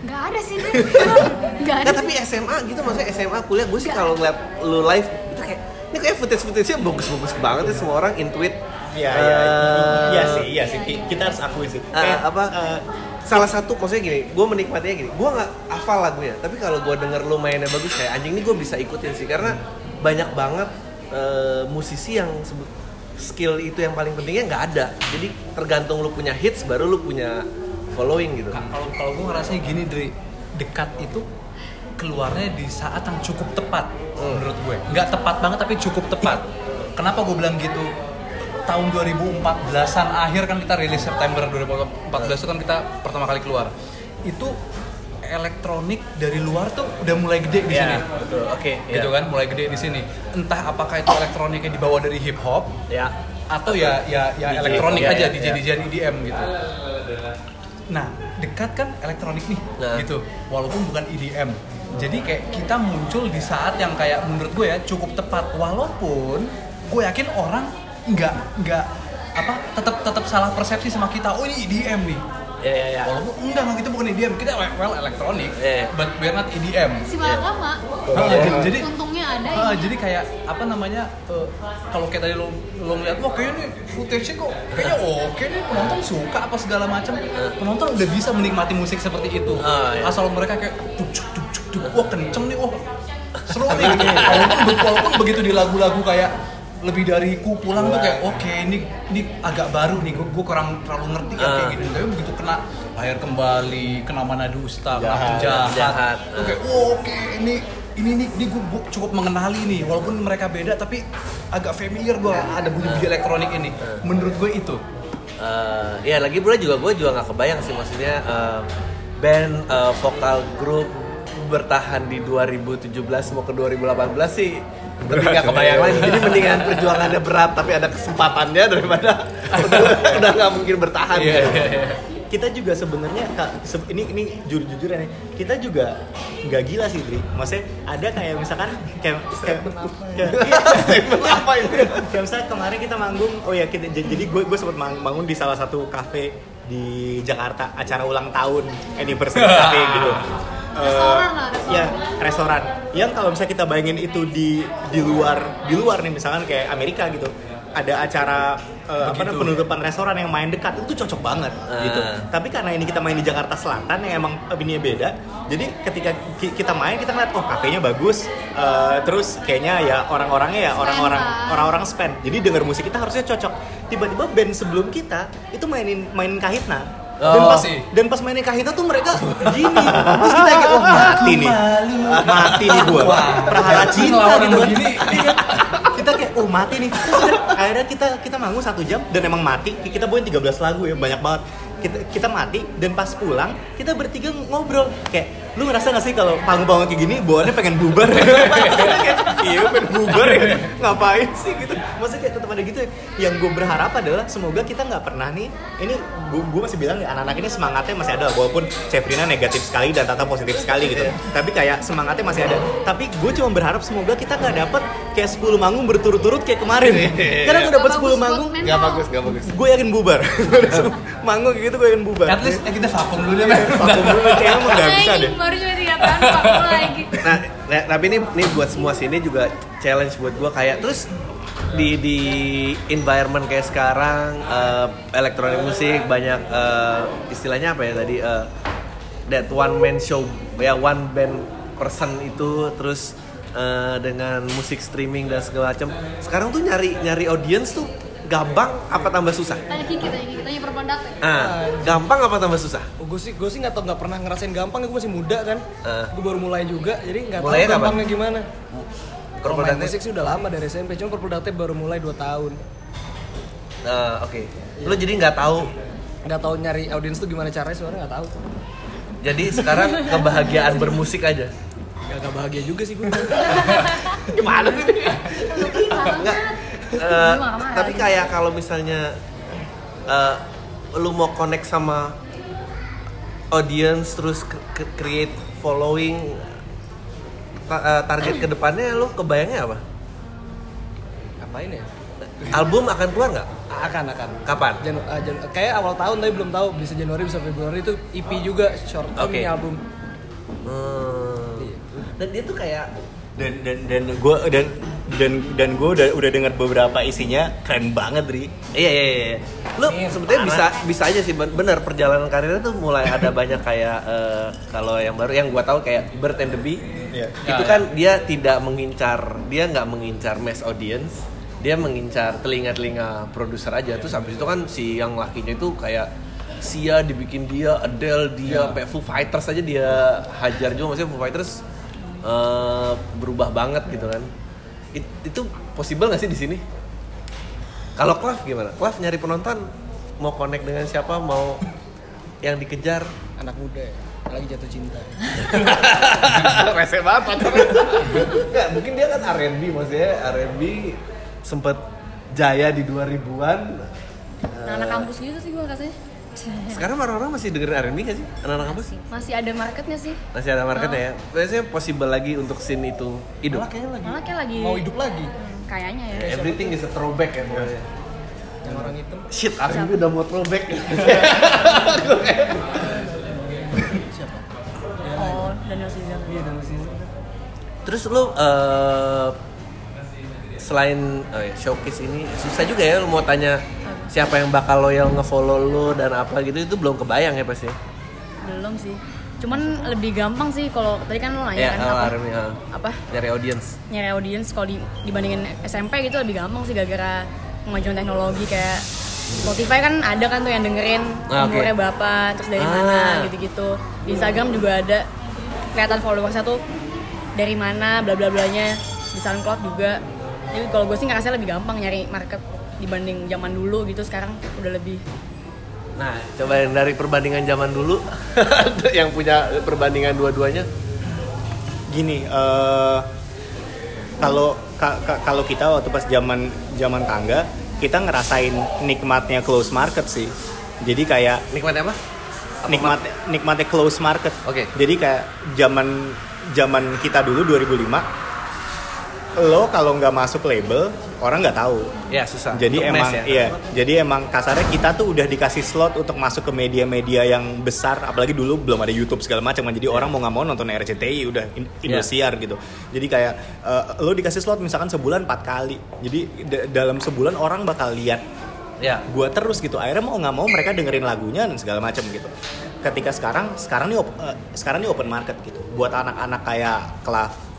nggak ada sih deh nggak ada nggak tapi SMA gitu, maksudnya SMA kuliah gue sih kalau ngeliat lu live itu kayak ini kayak footage-footage-nya bagus-bagus banget ya semua orang intuit. Iya, iya, Eh, iya sih, iya sih. Ki- Kita harus akui sih. Eh, Kayak, apa eh, salah satu maksudnya gini gue menikmatinya gini gue nggak hafal lagunya tapi kalau gue denger lo mainnya bagus kayak anjing ini gue bisa ikutin sih karena banyak banget eh, musisi yang sebut skill itu yang paling pentingnya nggak ada jadi tergantung lu punya hits baru lu punya following gitu Ka- Kalau kalau gue ngerasa gini dari dekat itu keluarnya di saat yang cukup tepat Hmm. menurut gue. Nggak tepat banget tapi cukup tepat. Kenapa gue bilang gitu? Tahun 2014-an akhir kan kita rilis September 2014 itu kan kita pertama kali keluar. Itu elektronik dari luar tuh udah mulai gede di Iya, sini. betul. Oke, Gitu iya. kan, mulai gede di sini. Entah apakah itu elektroniknya dibawa dari hip hop ya atau ya ya ya DJ, elektronik iya, aja iya, DJ. DJ EDM gitu. Nah, dekat kan elektronik nih Nah. gitu. Walaupun bukan EDM. Jadi kayak kita muncul di saat yang kayak menurut gue ya cukup tepat walaupun gue yakin orang nggak nggak apa tetap tetap salah persepsi sama kita. Oh ini EDM nih. ya ya ya Walaupun enggak enggak kita bukan EDM, kita well elektronik, Iya. but we're not EDM. si Malakama Nah, jadi- jadi untungnya ada Ah, jadi kayak apa namanya eh, kalau kayak tadi lo lo ngeliat wah kayaknya nih footage kok kayaknya oke nih penonton suka apa segala macam penonton udah bisa menikmati musik seperti itu Ah, iya. asal mereka kayak tuk cuk tuk cuk tuk wah kenceng nih wah seru nih gitu walaupun be- walaupun begitu di lagu-lagu kayak lebih dari ku pulang tuh kayak oke ini ini agak baru nih gue gue kurang terlalu ngerti ya kayak Ah. gini tapi begitu kena air kembali kena mana dusta kena Jahat, penjahat jahat. tuh kayak oh, oke ini ini ini, ini gue, cukup mengenali nih walaupun mereka beda tapi agak familiar gue ada bunyi-bunyi elektronik ini menurut gue itu Eh, ya lagi pula juga gue juga nggak kebayang sih maksudnya eh, band eh, vokal grup bertahan di 2017 mau ke 2018 sih lebih nggak kebayang lagi jadi mendingan perjuangannya berat tapi ada kesempatannya daripada udah nggak mungkin bertahan Iya, gitu. iya, iya. Kita juga sebenarnya ini ini jujur jujuran ya kita juga nggak gila sih Dri maksudnya ada kayak misalkan kayak kayak, kayak iya, apa ini? Kayak misalnya kemarin kita manggung oh ya kita jadi gue gue sempat mang- bangun di salah satu kafe di Jakarta acara ulang tahun anniversary cafe gitu. Eh, Restoran lah, restoran. ya restoran. Yang kalau misalnya kita bayangin itu di di luar di luar nih misalkan kayak Amerika gitu ada acara eh, apa namanya penutupan restoran yang main dekat itu cocok banget Ah. gitu. Tapi karena ini kita main di Jakarta Selatan yang emang ininya beda jadi ketika ki- kita main kita ngeliat oh kafenya bagus eh, terus kayaknya ya orang-orangnya ya orang-orang orang-orang spend. Jadi denger musik kita harusnya cocok. Tiba-tiba band sebelum kita itu mainin mainin kahitna. Dan Oh, pas sih. dan pas mainin kahitna tuh mereka gini. Terus kita kayak wah mati nih. Mati nih gua. Prahara Ini cinta gitu. begini. Iya. kita kayak oh mati nih. Terus akhirnya kita kita manggung satu jam dan emang mati. Kita bawain 13 lagu ya banyak banget. Kita kita mati dan pas pulang kita bertiga ngobrol. Kayak lu ngerasa gak sih kalau panggung-panggung kayak gini bawaannya pengen bubar? Kayak, iya pengen bubar ya. Ngapain sih? Gitu. Maksudnya kayak tetap ada gitu ya. yang gue berharap adalah semoga kita nggak pernah nih ini gue masih bilang anak-anak ini semangatnya masih ada walaupun Chefrina negatif sekali dan Tata positif sekali gitu. Tapi kayak semangatnya masih ada. Tapi gue cuma berharap semoga kita nggak dapet kayak 10 manggung berturut-turut kayak kemarin. Karena gue dapet 10 Nggak bagus buat manggung nggak bagus nggak bagus. gue yakin bubar. Manggung kayak gitu gue yakin bubar. At least eh, kita vakum dulu deh men. vakum dulu kayaknya emang nggak bisa deh. baru cuma tiga tahun vakum lagi. Nah, tapi ini ini buat semua sini juga challenge buat gue kayak terus di di environment kayak sekarang eh, elektronik musik banyak eh, istilahnya apa ya tadi eh, that one man show ya one band person itu terus eh, dengan musik streaming dan segala macam. Sekarang tuh nyari nyari audience tuh gampang apa tambah susah? Tanya Kiki tanya Kiki tanya perempuan ah gampang apa tambah susah? Oh, gue sih gue sih nggak tau nggak pernah ngerasain gampang gue masih muda kan. Eh. gue baru mulai juga jadi nggak tahu gampangnya gimana. Kalau main Date- musik sih udah lama dari SMP cuma Date baru mulai 2 tahun. Eh, oke. Lu jadi nggak tahu? Nggak tahu nyari audiens tuh gimana caranya sebenarnya nggak tahu. Jadi sekarang kebahagiaan bermusik aja nggak nggak bahagia juga sih gue gimana sih Enggak. Eh, tapi kayak kalau misalnya eh, lu mau connect sama audience terus create following ta- eh, target ke depannya lu kebayangnya apa? ngapain ya Album akan keluar nggak? akan akan Kapan? Janu- ah, Janu- kayak awal tahun tapi belum tahu bisa Januari bisa Februari itu EP juga short ini album Hmm. Dan dia tuh kayak dan dan dan gue dan dan dan gue udah udah dengar beberapa isinya keren banget Ri Iya iya iya. Lu sebetulnya bisa bisa aja sih ben- bener perjalanan karirnya tuh mulai ada banyak kayak eh, kalau yang baru yang gua tahu kayak Bird and the Bee. Iya. Itu kan dia tidak mengincar, dia nggak mengincar mass audience. Dia mengincar telinga-telinga produser aja. Terus habis itu kan si yang lakinya itu kayak Sia dibikin dia, Adele dia, sampai Foo Fighters aja dia hajar juga maksudnya Foo Fighters eh, berubah banget gitu kan. It- itu possible nggak sih di sini? Kalau Klav gimana? Klav nyari penonton mau connect dengan siapa? Mau yang dikejar? anak muda ya lagi jatuh cinta Rese banget pacarnya. Mungkin dia kan R&B maksudnya R&B sempet jaya di 2000-an. Anak-anak kampus gitu sih gue rasanya. Sekarang orang-orang masih dengerin R&B gak sih? Anak-anak kampus? Masih ada marketnya sih. Masih ada marketnya ya? Biasanya possible lagi untuk scene itu hidup? malah kayaknya lagi Malah kayak lagi mau hidup lagi Hmm, kayaknya ya. Everything is a throwback ya pokoknya. yang orang hitam Shit, R&B udah mau throwback. siapa Oh, Daniel Caesar. iya Terus lu eh, selain oh ya, showcase ini susah juga ya lu mau tanya siapa yang bakal loyal ngefollow lu dan apa gitu itu belum kebayang ya pasti. belum sih cuman lebih gampang sih kalau tadi kan lo nanya Ya, kan apa, Army, ah. apa Nyari audience. nyari audience kalau di- dibandingin SMP gitu lebih gampang sih gara-gara kemajuan teknologi kayak Spotify kan ada kan tuh yang dengerin Ah, oke. umurnya berapa terus dari Ah. mana gitu-gitu di Instagram juga ada kelihatan followersnya tuh dari mana bla bla blanya di SoundCloud juga jadi kalau gue sih ngerasa lebih gampang nyari market dibanding zaman dulu gitu sekarang udah lebih Nah, coba yang dari perbandingan zaman dulu yang punya perbandingan dua-duanya. gini eh, kalau ka- ka- kalau kita waktu pas zaman zaman tangga kita ngerasain nikmatnya close market sih jadi kayak Nikmatnya apa? Apa nikmat nikmatnya close market Oke. jadi kayak zaman zaman kita dulu 2005 lo kalau nggak masuk label orang nggak tahu. Ya susah. jadi Untuk emang ya. iya. Jadi emang kasarnya kita tuh udah dikasih slot untuk masuk ke media-media yang besar. Apalagi dulu belum ada YouTube segala macam kan. jadi orang mau nggak mau nonton RCTI udah In- Indosiar gitu. Jadi kayak eh, lo dikasih slot misalkan sebulan empat kali. Jadi da- dalam sebulan orang bakal lihat Ya. gua terus gitu. Akhirnya mau nggak mau mereka dengerin lagunya dan segala macam gitu. Ketika sekarang sekarang nih eh, sekarang nih open market gitu. Buat anak-anak kayak Klav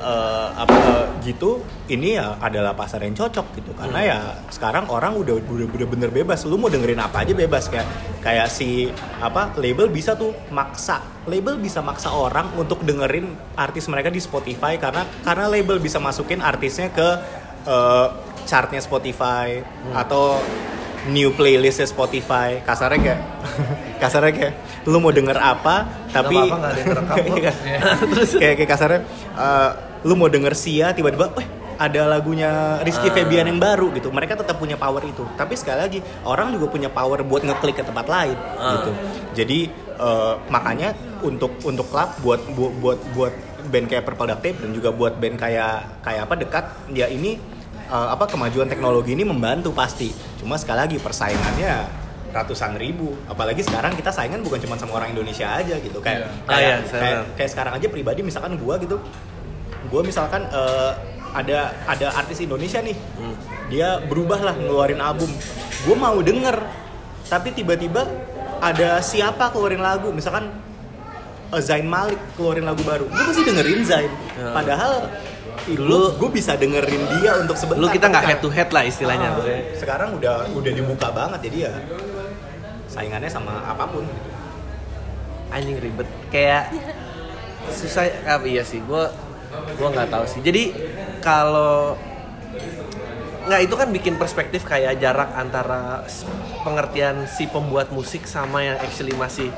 eh, apa gitu ini ya adalah pasar yang cocok gitu. Karena ya sekarang orang udah udah udah bener bebas. Lu mau dengerin apa aja bebas. Kayak kayak si apa label bisa tuh maksa. Label bisa maksa orang untuk dengerin artis mereka di Spotify karena karena label bisa masukin artisnya ke eh, chartnya Spotify atau new playlistnya Spotify kasarnya kayak kasarnya kayak lu mau denger apa tapi ada yang kerekam kok. Iya. terus kayak kayak kasarnya eh, lu mau denger Sia tiba-tiba weh ada lagunya Rizky Ah. Febian yang baru gitu mereka tetap punya power itu tapi sekali lagi orang juga punya power buat ngeklik ke tempat lain Ah. gitu jadi eh, makanya untuk untuk klub buat buat buat buat band kayak Purple Duct Tape dan juga buat band kayak kayak apa dekat ya ini eh, apa kemajuan teknologi ini membantu pasti. Cuma sekali lagi persaingannya ratusan ribu. Apalagi sekarang kita saingan bukan cuma sama orang Indonesia aja gitu. Kayak Ah, kayak, iya, kayak, saya- kayak sekarang aja pribadi misalkan gua gitu. Gua misalkan eh, ada ada artis Indonesia nih. Hmm. dia berubah lah ngeluarin album. Gue mau denger tapi tiba-tiba ada siapa keluarin lagu? Misalkan eh, Zain Malik keluarin lagu baru. Gue pasti dengerin Zain. Ya. Dulu- gue bisa dengerin dia untuk sebentar. Lu kita nggak head to head lah istilahnya Ah, tuh sekarang udah udah dibuka banget jadi ya saingannya sama apa pun. Anjing ribet. Kayak susah apa iya sih gue gue nggak tahu sih. Jadi kalau nggak itu kan bikin perspektif kayak jarak antara pengertian si pembuat musik sama yang actually masih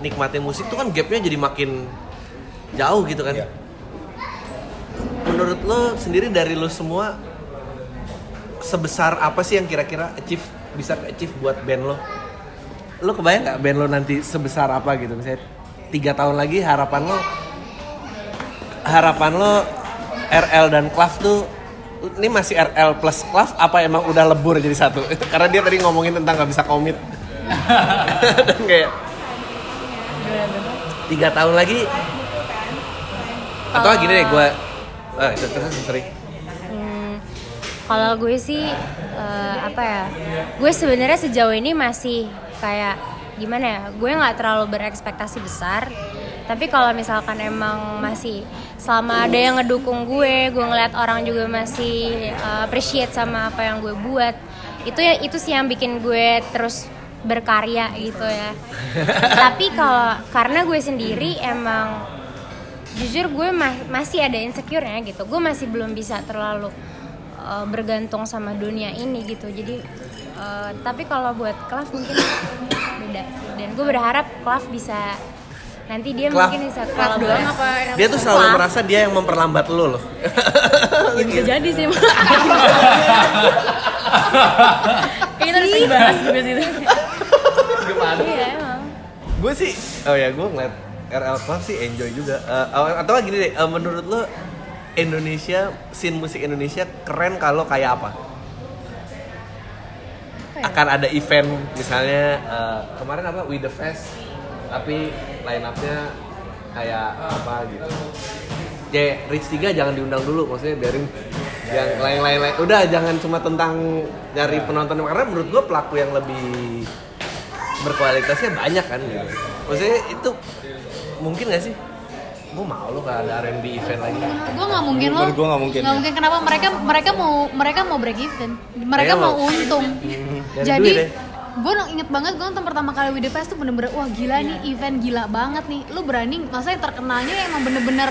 nikmatin musik tuh kan gapnya jadi makin jauh gitu kan. Iya. Menurut lo sendiri dari lo semua sebesar apa sih yang kira-kira achieve bisa achieve buat band lo? Lo kebayang nggak band lo nanti sebesar apa gitu? Misalnya tiga tahun lagi harapan lo harapan lo RL dan Clav tuh ini masih RL plus Clav apa emang udah lebur jadi satu? Karena dia tadi ngomongin tentang nggak bisa komit. Dan kayak tiga tahun lagi? Atau gini deh gue ah, itu terus sorry Hmm, kalau gue sih eh, apa ya? Gue sebenarnya sejauh ini masih kayak gimana ya? Gue nggak terlalu berekspektasi besar. Tapi kalau misalkan emang masih selama ada yang ngedukung gue, gue ngeliat orang juga masih eh, appreciate sama apa yang gue buat. Itu ya itu sih yang bikin gue terus berkarya gitu ya. Tapi kalau karena gue sendiri emang jujur gue ma- masih ada insecure nya gitu. Gue masih belum bisa terlalu uh, bergantung sama dunia ini gitu. Jadi uh, tapi kalau buat Klav mungkin beda. Sih. dan gue berharap Klav bisa nanti dia Klav. mungkin bisa Klav doang apa dia tuh selalu Klav. merasa dia yang memperlambat lo loh. Ya bisa jadi sih kita harus bahas juga sih. Gimana? Iya emang. Gue sih oh ya gue ngeliat RL Club sih enjoy juga. Eh, atau gini deh eh, menurut lo Indonesia scene musik Indonesia keren kalau kayak apa? Akan ada event misalnya eh, kemarin apa We The Fest tapi line up-nya kayak apa gitu. Ya Rich 3 jangan diundang dulu maksudnya biarin yang lain-lain lain. udah jangan cuma tentang dari penonton karena menurut gue pelaku yang lebih berkualitasnya banyak kan gitu. Maksudnya itu mungkin gak sih? Gue mau lo gak ada R&B event lagi. Gue nggak mungkin loh. Menurut gua nggak mungkin, ya. kenapa? Mereka mereka mau mereka mau break even. Mereka Mereka mau untung. Jadi ya? gue inget banget gue nonton pertama kali With The Fest tuh bener-bener wah gila nih event gila banget nih. Lu berani masa yang terkenalnya emang bener-bener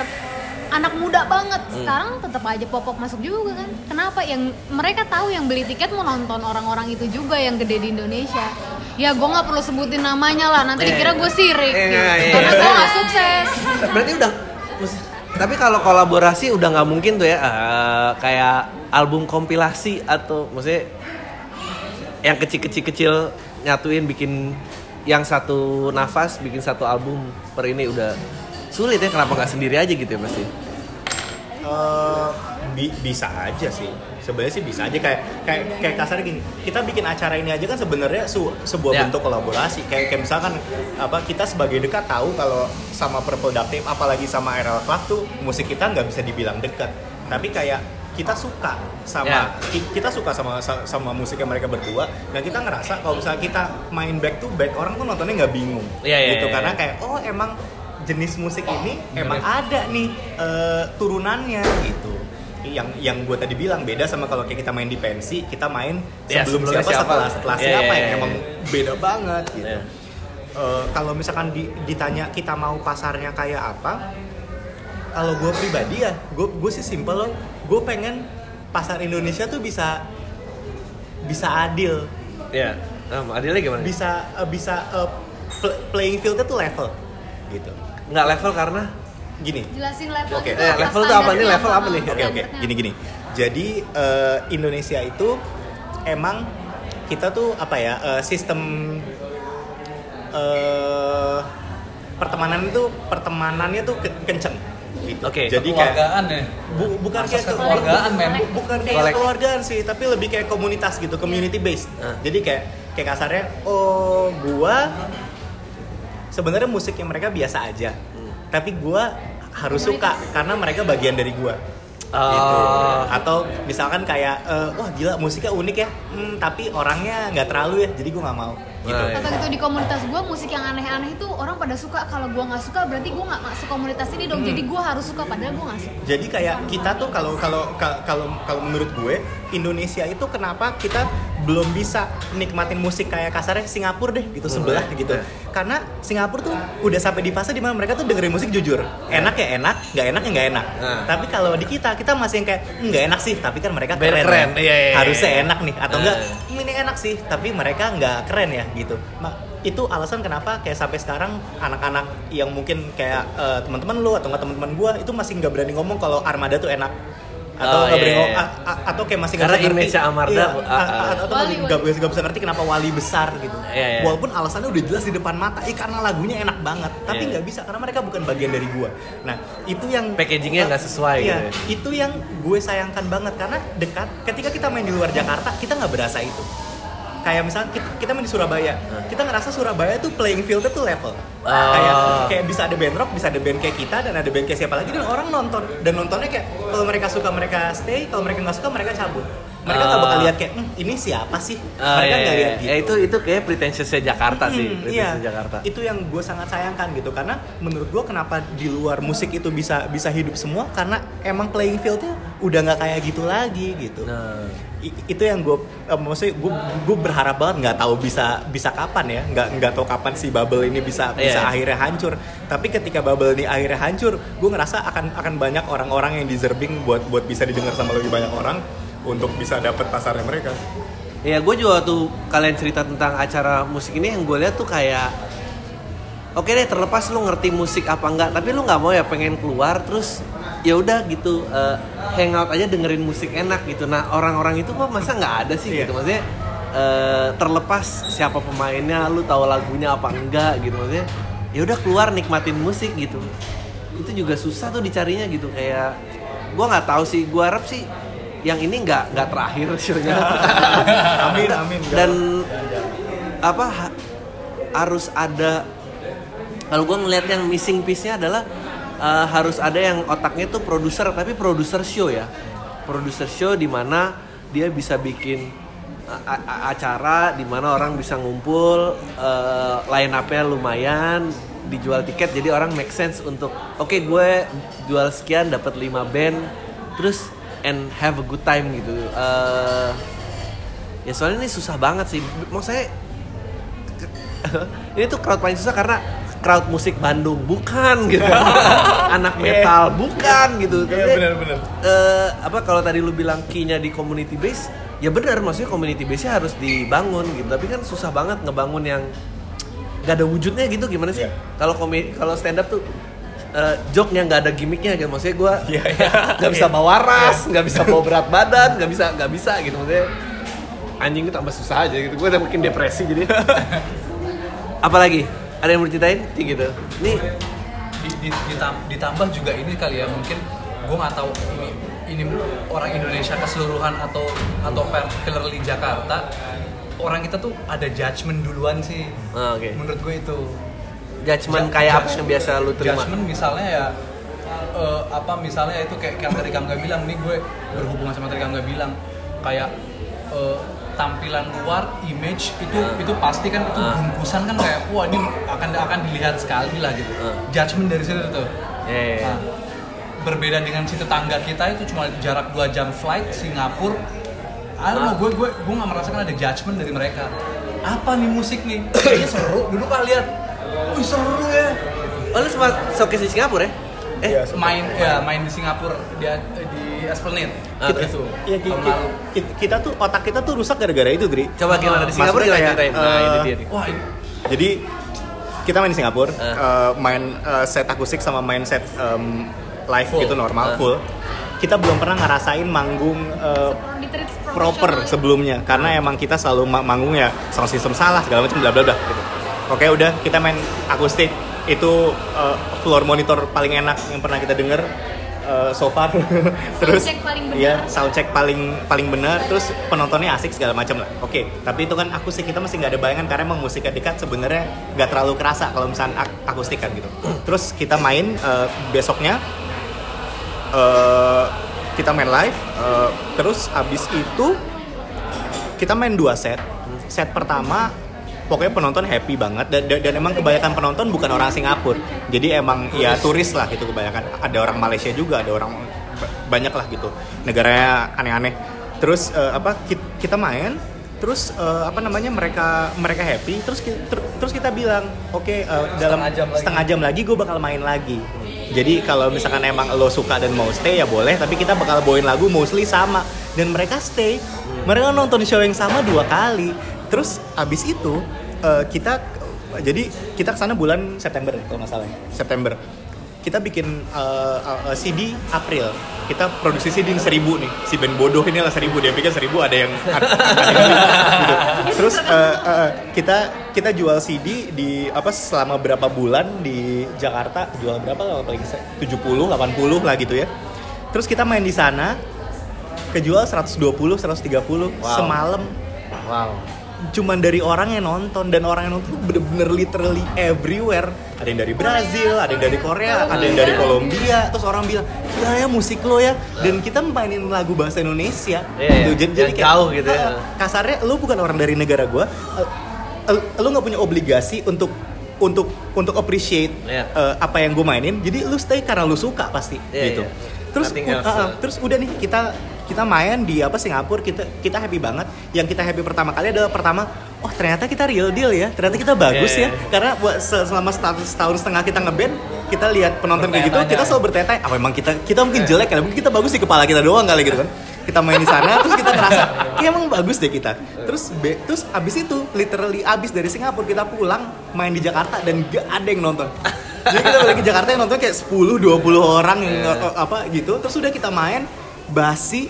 anak muda banget. Sekarang tetap aja pop-pop masuk juga kan. Kenapa? Yang mereka tahu yang beli tiket mau nonton orang-orang itu juga yang gede di Indonesia ya gue nggak perlu sebutin namanya lah. Nanti dikira gue sirik. Eh, gitu. iya, iya, karena iya. gue nggak sukses. Berarti udah tapi kalau kolaborasi udah nggak mungkin tuh ya eh, kayak album kompilasi atau maksudnya yang kecil-kecil-kecil nyatuin bikin yang satu nafas bikin satu album per ini udah sulit ya. Kenapa nggak sendiri aja gitu ya pasti Eh, bi- bisa aja sih sebenarnya sih bisa aja kayak kayak kayak kasarnya gini kita bikin acara ini aja kan sebenarnya su- sebuah Ya. bentuk kolaborasi. Kayak kayak misalkan apa kita sebagai dekat tahu kalau sama Purple Tape apalagi sama RL Club tuh musik kita nggak bisa dibilang dekat. Tapi kayak kita suka sama ki- kita suka sama sa- sama musik yang mereka berdua dan kita ngerasa kalau misalnya kita main back to back orang tuh nontonnya nggak bingung. Iya, iya, gitu iya, karena iya. kayak oh emang jenis musik ini emang ada nih eh, turunannya gitu yang yang gue tadi bilang beda sama kalau kayak kita main di pensi kita main Ya, sebelum sebelumnya siapa, siapa. setelah setelah Iya, siapa iya, yang iya. emang beda banget gitu. Iya. Eh, kalau misalkan di- ditanya kita mau pasarnya kayak apa kalau gue pribadi ya gue gue sih simple loh. Gue pengen pasar Indonesia tuh bisa bisa adil. Ya nah, adilnya gimana? Bisa eh, bisa eh, pl- playing fieldnya tuh level gitu. Nggak level karena gini jelasin level Oke. itu Eh, level tuh apa nih? Level apa nih? Oke oke, gini gini. Jadi eh, Indonesia itu emang kita tuh apa ya eh, sistem eh pertemanan itu pertemanannya tuh ke- kenceng. Gitu. Oke. Jadi kayak ya bu- bukan Asas kayak ke- kekeluargaan, men. bu- bukan kayak Kolek. keluargaan sih, tapi lebih kayak komunitas gitu, community based. Ah. Jadi kayak kayak kasarnya, oh gua sebenarnya musik yang mereka biasa aja, tapi gua harus suka karena mereka bagian dari gua. Gitu. Oh. Atau misalkan kayak, eh, wah gila musiknya unik ya, Hmm, tapi orangnya nggak terlalu ya, jadi gua nggak mau. Gitu. Nah, atau gitu di komunitas gue musik yang aneh-aneh itu orang pada suka kalau gue nggak suka berarti gue nggak masuk komunitas ini dong jadi gue harus suka padahal gue nggak suka Jadi kayak kita tuh kalau kalau ka- kalau kalau menurut gue Indonesia itu kenapa kita belum bisa nikmatin musik kayak kasarnya Singapura deh gitu sebelah Hmm. gitu. Nah. Karena Singapura tuh udah sampai di fase di mana mereka tuh dengerin musik jujur. Enak ya enak, nggak enak ya nggak enak. Nah. Tapi kalau di kita kita masih yang kayak "Hmm, nggak enak sih, tapi kan mereka keren. keren, ya. iya, iya, Harusnya iya. enak nih atau enggak "Hmm, ini enak sih, tapi mereka nggak keren ya gitu. Ma- itu alasan kenapa kayak sampai sekarang anak-anak yang mungkin kayak eh, teman-teman lu atau nggak teman-teman gua itu masih nggak berani ngomong kalau armada tuh enak Oh, atau nggak berani iya, ngomong iya. a- a- atau kayak masih nggak Karena bisa ngerti image-nya Amarda, iya, a- a- atau Wali, nggak bisa nggak bisa ngerti kenapa wali besar gitu Iya, iya. walaupun alasannya udah jelas di depan mata eh karena lagunya enak banget tapi Iya. nggak bisa karena mereka bukan bagian dari gua nah itu yang Packagingnya nggak sesuai iya, gitu ya. itu yang gue sayangkan banget karena dekat ketika kita main di luar Jakarta kita nggak berasa itu kayak misalnya kita, kita main di Surabaya kita ngerasa Surabaya tuh playing fieldnya tuh level Oh. kayak kayak bisa ada band rock bisa ada band kayak kita dan ada band kayak siapa lagi dan orang nonton dan nontonnya kayak kalau mereka suka mereka stay kalau mereka nggak suka mereka cabut mereka nggak Oh. bakal lihat kayak "Hmm, ini siapa sih Ah, mereka iya, nggak iya. lihat gitu Ya, itu itu kayak pretentiousnya Jakarta sih, Hmm, pretentious iya. Jakarta. Itu yang gue sangat sayangkan gitu karena menurut gue kenapa di luar musik itu bisa bisa hidup semua karena emang playing fieldnya udah nggak kayak gitu lagi gitu. Nah, I- itu yang gue eh, maksudnya gue gue berharap banget nggak tahu bisa bisa kapan ya. Nggak nggak tahu kapan si bubble ini bisa bisa Iya. akhirnya hancur. Tapi ketika bubble ini akhirnya hancur gue ngerasa akan akan banyak orang-orang yang deserving buat buat bisa didengar sama lebih banyak orang untuk bisa dapat pasarnya mereka. Ya gue juga tuh kalian cerita tentang acara musik ini yang gue lihat tuh kayak oke deh terlepas lu ngerti musik apa enggak tapi lu nggak mau ya pengen keluar terus ya udah gitu eh, hangout aja dengerin musik enak gitu. Nah orang-orang itu kok masa nggak ada sih? Iya. gitu. Maksudnya eh, terlepas siapa pemainnya lu tahu lagunya apa enggak gitu. Maksudnya ya udah keluar nikmatin musik gitu. Itu juga susah tuh dicarinya gitu. Kayak gue nggak tahu sih. Gue harap sih yang ini nggak nggak terakhir shownya. Amin amin. Dan apa ha- harus ada kalau gue ngeliat yang missing piece-nya adalah eh, harus ada yang otaknya tuh produser tapi produser show ya. Produser show di mana dia bisa bikin a- acara di mana orang bisa ngumpul eh, line up-nya lumayan dijual tiket jadi orang make sense untuk oke gue jual sekian dapat 5 band terus and have a good time gitu. Eh, ya soalnya ini susah banget sih. Maksudnya ini tuh crowd paling susah karena crowd musik Bandung. Bukan gitu. Anak metal. Bukan gitu. Iya, Tapi, benar-benar. eh, apa kalau tadi lu bilang key-nya di community base ya benar. Maksudnya community base-nya harus dibangun gitu. Tapi kan susah banget ngebangun yang gak ada wujudnya gitu. Gimana sih? Iya. kalau komi kalau stand up tuh eh, joke-nya nggak ada gimmicknya gitu. Maksudnya gue Iya, iya. nggak bisa bawa ras nggak bisa bawa berat badan nggak bisa nggak bisa gitu. Maksudnya anjing itu tambah susah aja gitu. Gue udah makin depresi jadi. Apalagi ada yang mau diceritain? Sih, gitu. Ini Di- di- ditam- ditambah juga ini kali ya mungkin gue nggak tahu ini ini orang Indonesia keseluruhan atau atau particularly Jakarta orang kita tuh ada judgement duluan sih. Ah, oke. Menurut gue itu. Judgement Ju- kayak apa yang biasa lu terima? Judgment misalnya ya eh, apa misalnya itu kayak yang tadi Kamga bilang nih gue berhubungan sama tadi Kamga bilang kayak eh, tampilan luar image itu itu pasti kan itu Ah. bungkusan kan kayak wah ini akan akan dilihat sekali lah gitu. Ah. Judgment dari situ tuh. Iya, iya, iya. Nah, berbeda dengan si tetangga kita itu cuma jarak 2 jam flight Singapura. Don't know, gue gue gue nggak merasakan ada judgment dari mereka. Apa nih musik nih? Kayaknya seru. Dulu kan lihat, wih seru ya. oh lu sempat showcase di Singapura ya eh Iya, main ya main di Singapura dia di Esplanade Ah, gitu Ya, ki- tahun ki- lalu ki- kita tuh otak kita tuh rusak gara-gara itu, Gri. coba gimana di Singapura kayak, ceritain nah ini eh, dia nih wah ini Jadi kita main di Singapura, Ah. eh, main eh, set akustik sama main set em, live Full. gitu normal Ah. full. Kita belum pernah ngerasain manggung Ditreat proper profesional. sebelumnya karena emang kita selalu ma- manggung ya sound system salah segala macam bla bla bla gitu. Oke udah kita main akustik itu eh, floor monitor paling enak yang pernah kita denger eh, so far. Terus Soundcheck paling benar. iya soundcheck paling paling benar. Terus penontonnya asik segala macam lah. Oke tapi itu kan akustik kita masih nggak ada bayangan karena emang musiknya dekat sebenarnya nggak terlalu kerasa kalau misalnya ak- akustik kan gitu. Terus kita main eh, besoknya eh, kita main live eh, terus abis itu kita main dua set. Set pertama pokoknya penonton happy banget. Dan, dan, dan emang kebanyakan penonton bukan orang Singapura. Jadi emang ya turis lah gitu kebanyakan. Ada orang Malaysia juga ada orang ba- banyak lah gitu. Negaranya aneh-aneh. Terus eh, apa ki- kita main terus eh, apa namanya mereka mereka happy terus ter- terus kita bilang oke eh, dalam Setengah jam lagi. setengah jam lagi gue bakal main lagi. Jadi kalau misalkan emang lo suka dan mau stay ya boleh tapi kita bakal bawain lagu mostly sama. Dan mereka stay. Mereka nonton show yang sama dua kali terus abis itu eh, kita jadi kita ke sana bulan September kalau nggak salah ya. September. Kita bikin eh, eh, CD April. Kita produksi CD ini seribu nih. Si band bodoh ini lah seribu. Dia pikir seribu ada yang ada yang gitu. terus eh, eh, kita kita jual CD di apa selama berapa bulan di Jakarta? Jual berapa lah paling 70 80 lah gitu ya. Terus kita main di sana kejual 120 130 semalam. Wow cuman dari orang yang nonton dan orang yang nonton bener-bener literally everywhere ada yang dari Brazil ada yang dari Korea ada yang dari Kolombia terus orang bilang gila ya musik lo ya dan kita mainin lagu bahasa Indonesia Iya, gitu. iya. Yang jauh gitu ya. "Ah, kasarnya lo bukan orang dari negara gua eh, eh, lo nggak punya obligasi untuk untuk untuk appreciate Iya. eh, apa yang gue mainin jadi lu stay karena lu suka pasti Iya, gitu iya. terus else. uh, uh, terus udah nih kita kita main di apa Singapura kita kita happy banget. Yang kita happy pertama kali adalah pertama oh ternyata kita real deal ya. Ternyata kita bagus Yeah, ya. yeah. karena buat se- selama setahun, setahun setengah kita ngeband kita lihat penonton kayak gitu kita selalu bertanya apa emang kita kita mungkin jelek kali mungkin kita bagus di kepala kita doang kali gitu kan. Kita main di sana terus kita ngerasa kayak emang bagus deh kita. Terus be- terus abis itu literally abis dari Singapura kita pulang main di Jakarta dan gak ada yang nonton. Jadi kita balik ke Jakarta yang nonton kayak 10 20 orang yang Iya. uh, apa gitu. Terus udah kita main basi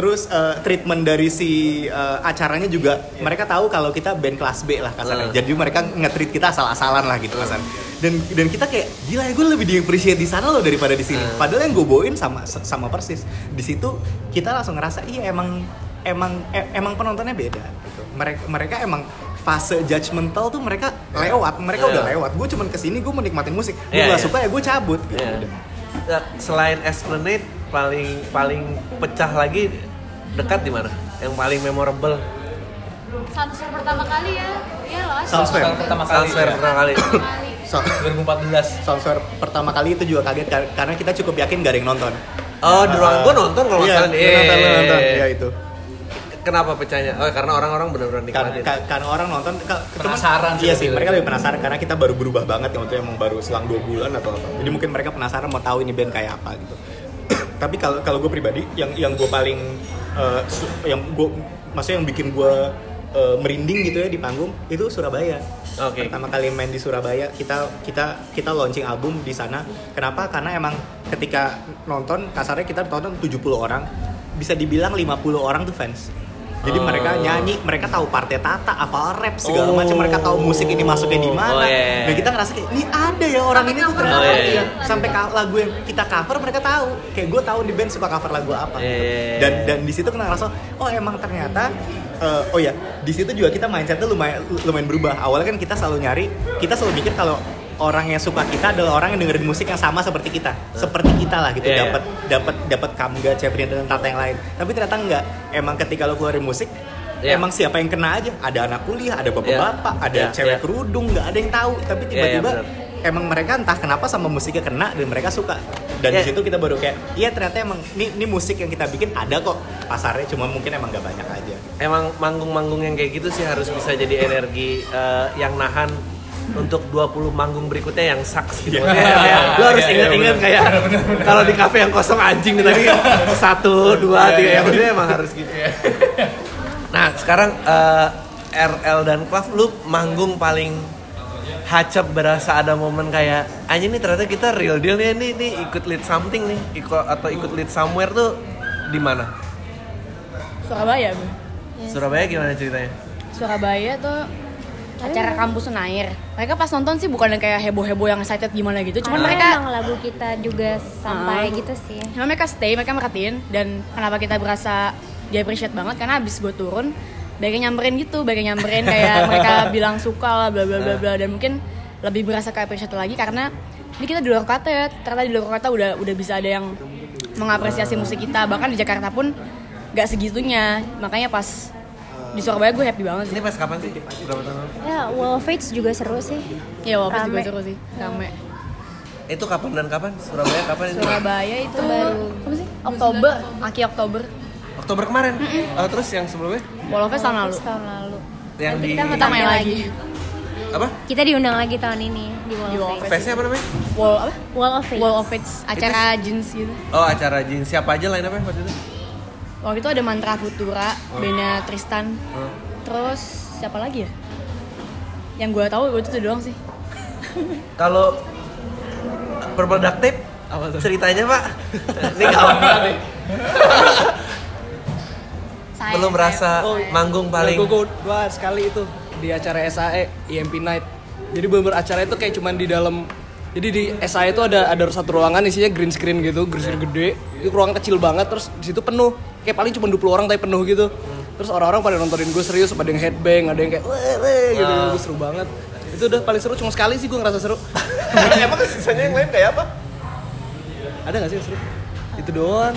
terus uh, treatment dari si uh, acaranya juga mereka tahu kalau kita band kelas B lah kasarnya Uh. jadi mereka nge-treat kita asal-asalan lah gitu kasar dan dan kita kayak gila ya gue lebih di appreciate di sana loh daripada di sini padahal yang gue bawain sama sama persis di situ kita langsung ngerasa iya emang emang e- emang penontonnya beda gitu. mereka mereka emang fase judgmental tuh mereka lewat mereka Iya. udah lewat gue cuman ke sini gue menikmatin musik gue Iya, nggak iya. suka ya gue cabut gitu Iya. udah. Nah, selain Esplanade paling paling pecah lagi dekat di mana? Yang paling memorable? Sunsphere pertama kali ya. Iya loh. Soundsphere pertama kali. Ya. pertama kali. Kali. So- 2014. Soundsphere pertama kali itu juga kaget kar- karena kita cukup yakin gak ada yang nonton. Oh, di ruangan gua nonton kalau nggak iya, salah nih. lu nonton, lu Eh. nonton. Iya itu. Kenapa pecahnya? Oh, karena orang-orang benar-benar Karena, nikmatin. ka- karena orang nonton Penasaran sih Iya sih, mereka lebih penasaran karena kita baru berubah banget yang waktu emang baru selang dua bulan atau apa. Jadi mungkin mereka penasaran mau tahu ini band kayak apa gitu. Tapi kalau kalau gue pribadi yang yang gue paling su- yang gue maksudnya yang bikin gue eh, merinding gitu ya di panggung itu Surabaya. Oke. Pertama kali main di Surabaya kita kita kita launching album di sana. Kenapa? Karena emang ketika nonton kasarnya kita tonton 70 orang bisa dibilang 50 orang tuh fans. Jadi Oh. mereka nyanyi, mereka tahu partai tata, hafal rap segala Oh. macam, mereka tahu musik ini masuknya di mana. Oh, iya. Dan kita ngerasa kayak ini ada ya orang Sampai ini tuh ternyata. Iya. ya? Sampai lagu yang kita cover mereka tahu. Kayak gue tahu di band suka cover lagu apa. Iya, iya, iya. Dan dan di situ kita ngerasa oh emang ternyata eh, oh ya di situ juga kita mindsetnya lumayan lumayan berubah. Awalnya kan kita selalu nyari, kita selalu mikir kalau orang yang suka kita adalah orang yang dengerin musik yang sama seperti kita, seperti kita lah gitu. Iya, iya. Dapat dapat dapat Kamga, Chevrin dan Tata yang lain. Tapi ternyata enggak. Emang ketika lo keluarin musik Iya. Emang siapa yang kena aja? Ada anak kuliah, ada bapak-bapak, ada Iya, cewek iya. kerudung, nggak ada yang tahu. Tapi Iya, iya, tiba-tiba benar. emang mereka entah kenapa sama musiknya kena dan mereka suka. Dan Iya. di situ kita baru kayak, iya ternyata emang ini, ini musik yang kita bikin ada kok pasarnya, cuma mungkin emang nggak banyak aja. Emang manggung-manggung yang kayak gitu sih harus bisa jadi energi eh, yang nahan untuk 20 manggung berikutnya yang sucks gitu. Iya. Maksudnya kayak, lu harus Iya, iya, ingat-ingat bener. kayak kalau di kafe yang kosong anjing tadi satu, dua, Iya, tiga iya. ya maksudnya emang harus gitu. Nah, sekarang eh, RL dan Klav lu manggung paling hacep berasa ada momen kayak anjing nih ternyata kita real deal nih nih, nih ikut lead something nih ikut atau ikut lead somewhere tuh di mana? Surabaya gue. Surabaya gimana ceritanya? Surabaya tuh acara kampus Senair. Mereka pas nonton sih bukan yang kayak heboh-heboh yang excited gimana gitu. Cuman mereka emang lagu kita juga sampai Ah. gitu sih Cuma mereka stay, mereka merhatiin dan kenapa kita berasa dia appreciate banget karena abis gue turun banyak nyamperin gitu, banyak nyamperin kayak mereka bilang suka lah bla bla bla bla dan mungkin lebih berasa kayak appreciate lagi karena ini kita di luar kota ya, ternyata di luar kota udah udah bisa ada yang mengapresiasi musik kita bahkan di Jakarta pun gak segitunya makanya pas di Surabaya gue happy banget sih. Ini pas kapan sih? Berapa tahun lalu? ya Wall of Fates juga seru sih Ya walaupun juga Rame. seru sih, rame. Itu kapan dan kapan? Surabaya kapan ini? Surabaya itu baru. apa sih? Oktober, akhir Oktober. Oktober kemarin. Oh, terus yang sebelumnya? Wall of Fame tahun lalu. tahun lalu Yang Nanti di kita main lagi. apa? kita diundang lagi tahun ini di Wall Di of Wall of Fates Face-nya apa namanya? Wall apa? Wall of Fates Wall of Fates, acara jeans gitu. Oh, acara jeans. Siapa aja lain apa waktu itu? Waktu itu ada Mantra Futura, bandnya Tristan. Oh. Terus siapa lagi ya? Yang gue tahu gue itu doang sih. Kalau berproduktif ceritanya pak ini nih Saya, belum merasa Oh, manggung paling Gue gua sekali itu di acara SAE EMP Night. Jadi bener acara itu kayak cuman di dalam jadi di SAE itu ada ada satu ruangan isinya green screen gitu, green screen gede. Itu ruangan kecil banget terus di situ penuh. Kayak paling cuma 20 orang tapi penuh gitu. Terus orang-orang pada nontonin gue serius, ada yang headbang, ada yang kayak weh weh gitu, Ah. Gue seru banget. Itu udah paling seru cuma sekali sih gue ngerasa seru. emang sisanya yang lain kayak apa ada gak sih yang seru? Itu doang.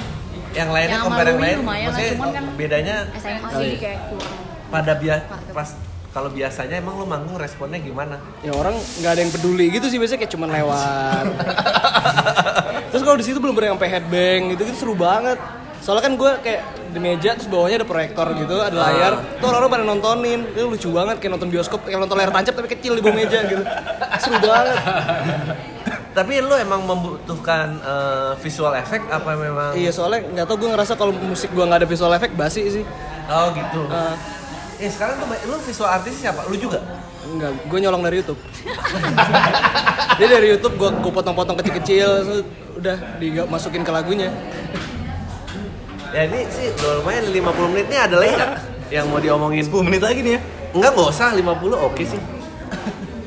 yang lainnya compare yang lain maksudnya kan bedanya SMA jadi kayak kurang. pada biasa pas kalau biasanya emang lo manggung responnya gimana? Ya orang nggak ada yang peduli gitu sih biasanya kayak cuman lewat. Terus kalau di situ belum pernah sampai headbang gitu gitu seru banget. Soalnya kan gue kayak di meja terus bawahnya ada proyektor gitu ada layar. Tuh orang-orang pada nontonin. Itu lucu banget kayak nonton bioskop kayak nonton layar tancap tapi kecil di bawah meja gitu. Seru banget. Tapi lo emang membutuhkan eh, visual effect apa memang? Iya soalnya nggak tau gue ngerasa kalau musik gue nggak ada visual effect basi sih. Oh gitu. Eh, eh sekarang tuh lo visual artis siapa lu juga Enggak, gue nyolong dari YouTube. Dia dari YouTube gue gue potong-potong kecil-kecil, udah dimasukin ke lagunya. ya ini sih udah lumayan 50 menit nih ada lagi yang mau diomongin 10 menit lagi nih ya. Enggak, nggak usah 50 oke sih.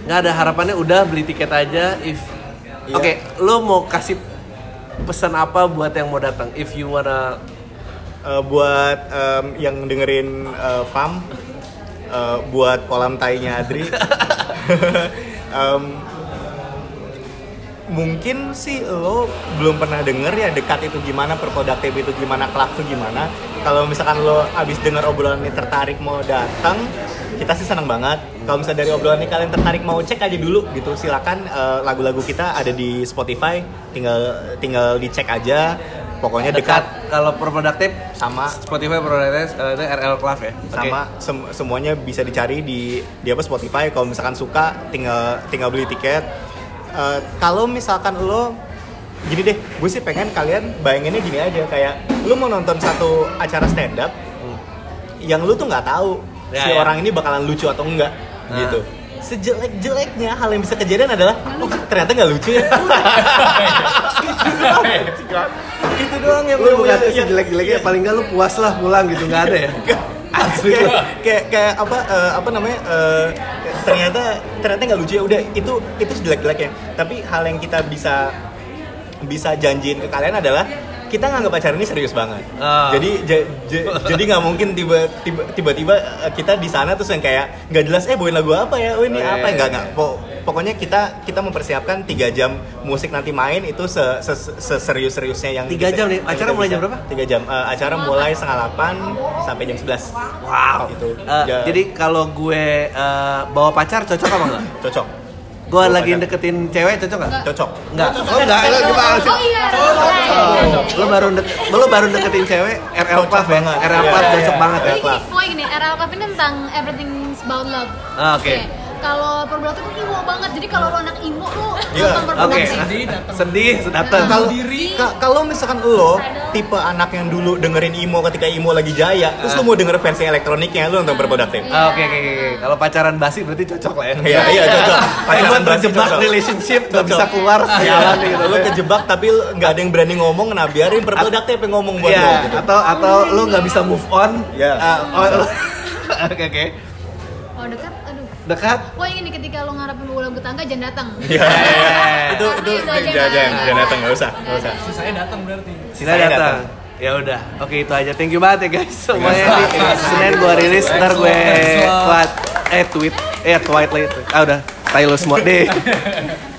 Nggak ada harapannya udah beli tiket aja if Oke, lo mau kasih pesan apa buat yang mau datang? If you wanna Eh, buat em, yang dengerin eh, PAM eh, buat kolam tainya Adri. Em, mungkin sih lo belum pernah denger ya dekat itu gimana, perproduktif itu gimana, kelak itu gimana. Kalau misalkan lo abis denger obrolan ini tertarik mau datang, kita sih senang banget. Kalau misalnya dari obrolan ini kalian tertarik mau cek aja dulu gitu, silakan lagu-lagu kita ada di Spotify, tinggal tinggal dicek aja. Pokoknya dekat, dekat. Kalau produktif sama. Spotify produktif itu RL Club ya? Sama. Sem- semuanya bisa dicari di di apa Spotify. Kalau misalkan suka tinggal tinggal beli tiket. Eh, kalau misalkan lo gini deh gue sih pengen kalian bayanginnya gini aja. Kayak lo mau nonton satu acara stand up yang lu tuh nggak tahu Ya, si ya. orang ini bakalan lucu atau enggak Nah. gitu sejelek-jeleknya hal yang bisa kejadian adalah oh ternyata nggak lucu ya. Itu doang yang Lu lu bukan bukan- sejelek-jeleknya paling nggak lu puas lah pulang gitu nggak ada ya? Asli. Kayak, kayak kayak apa eh, apa namanya eh, ternyata ternyata nggak lucu ya. Udah itu itu sejelek-jeleknya. Tapi hal yang kita bisa bisa janjiin ke kalian adalah kita nganggap acara ini serius banget Ah. jadi ja- ja- jadi nggak mungkin tiba tiba tiba-tiba eh, kita di sana terus yang kayak nggak jelas eh bawain lagu apa ya oh ini Oh, apa iya, nggak iya. nggak Po- pokoknya kita kita mempersiapkan tiga jam musik nanti main itu se, se- seserius-seriusnya yang Tiga jam nih? Acara mulai jam berapa? tiga jam Eh, acara mulai setengah delapan sampai jam 11 wow Gitu. Ya. jadi kalau gue eh, bawa pacar cocok apa enggak cocok gue Bawa lagi deketin cewek cocok nggak cocok Enggak. Oh enggak, lu gimana sih? Oh iya. right. Lu baru dek, lu baru deketin cewek RL Club ya? banget. RL Iya, Club iya, cocok iya. banget ya. Jadi gini, pokoknya gini, RL Club ini tentang everything's about love. Ah, oke. Kalau Perbulatan tuh emo banget, jadi kalau lo anak emo lo Iya. nonton Oke. Perbulatan. Sedih, datang. kalau ka- kalau misalkan lo tipe anak yang dulu dengerin emo ketika emo lagi jaya terus lo mau denger versi elektroniknya lo nonton berproduktif Ah, Oke oke oke. Kalau pacaran basi berarti cocok lah ya. Iya, iya, cocok. Pacaran basi terjebak relationship nggak bisa keluar sialan gitu. lo kejebak tapi lo nggak ada yang berani ngomong nah biarin berproduktif yang ngomong buat lo Iya, gitu. atau atau lu nggak bisa move on. Iya. Ah, lu- Oke oke. Oh dekat. Dekat. Wah ini ketika lo ngarepin ulang tetangga jangan datang. Iya, iya, iya. itu itu jangan jangan datang nggak usah nggak usah Saya datang berarti. Saya datang. Ya udah, oke itu aja. Thank you banget ya guys. Semuanya Senin gua rilis, ntar gue tweet, eh tweet, eh tweet lagi. Ah udah, tayo lo semua deh.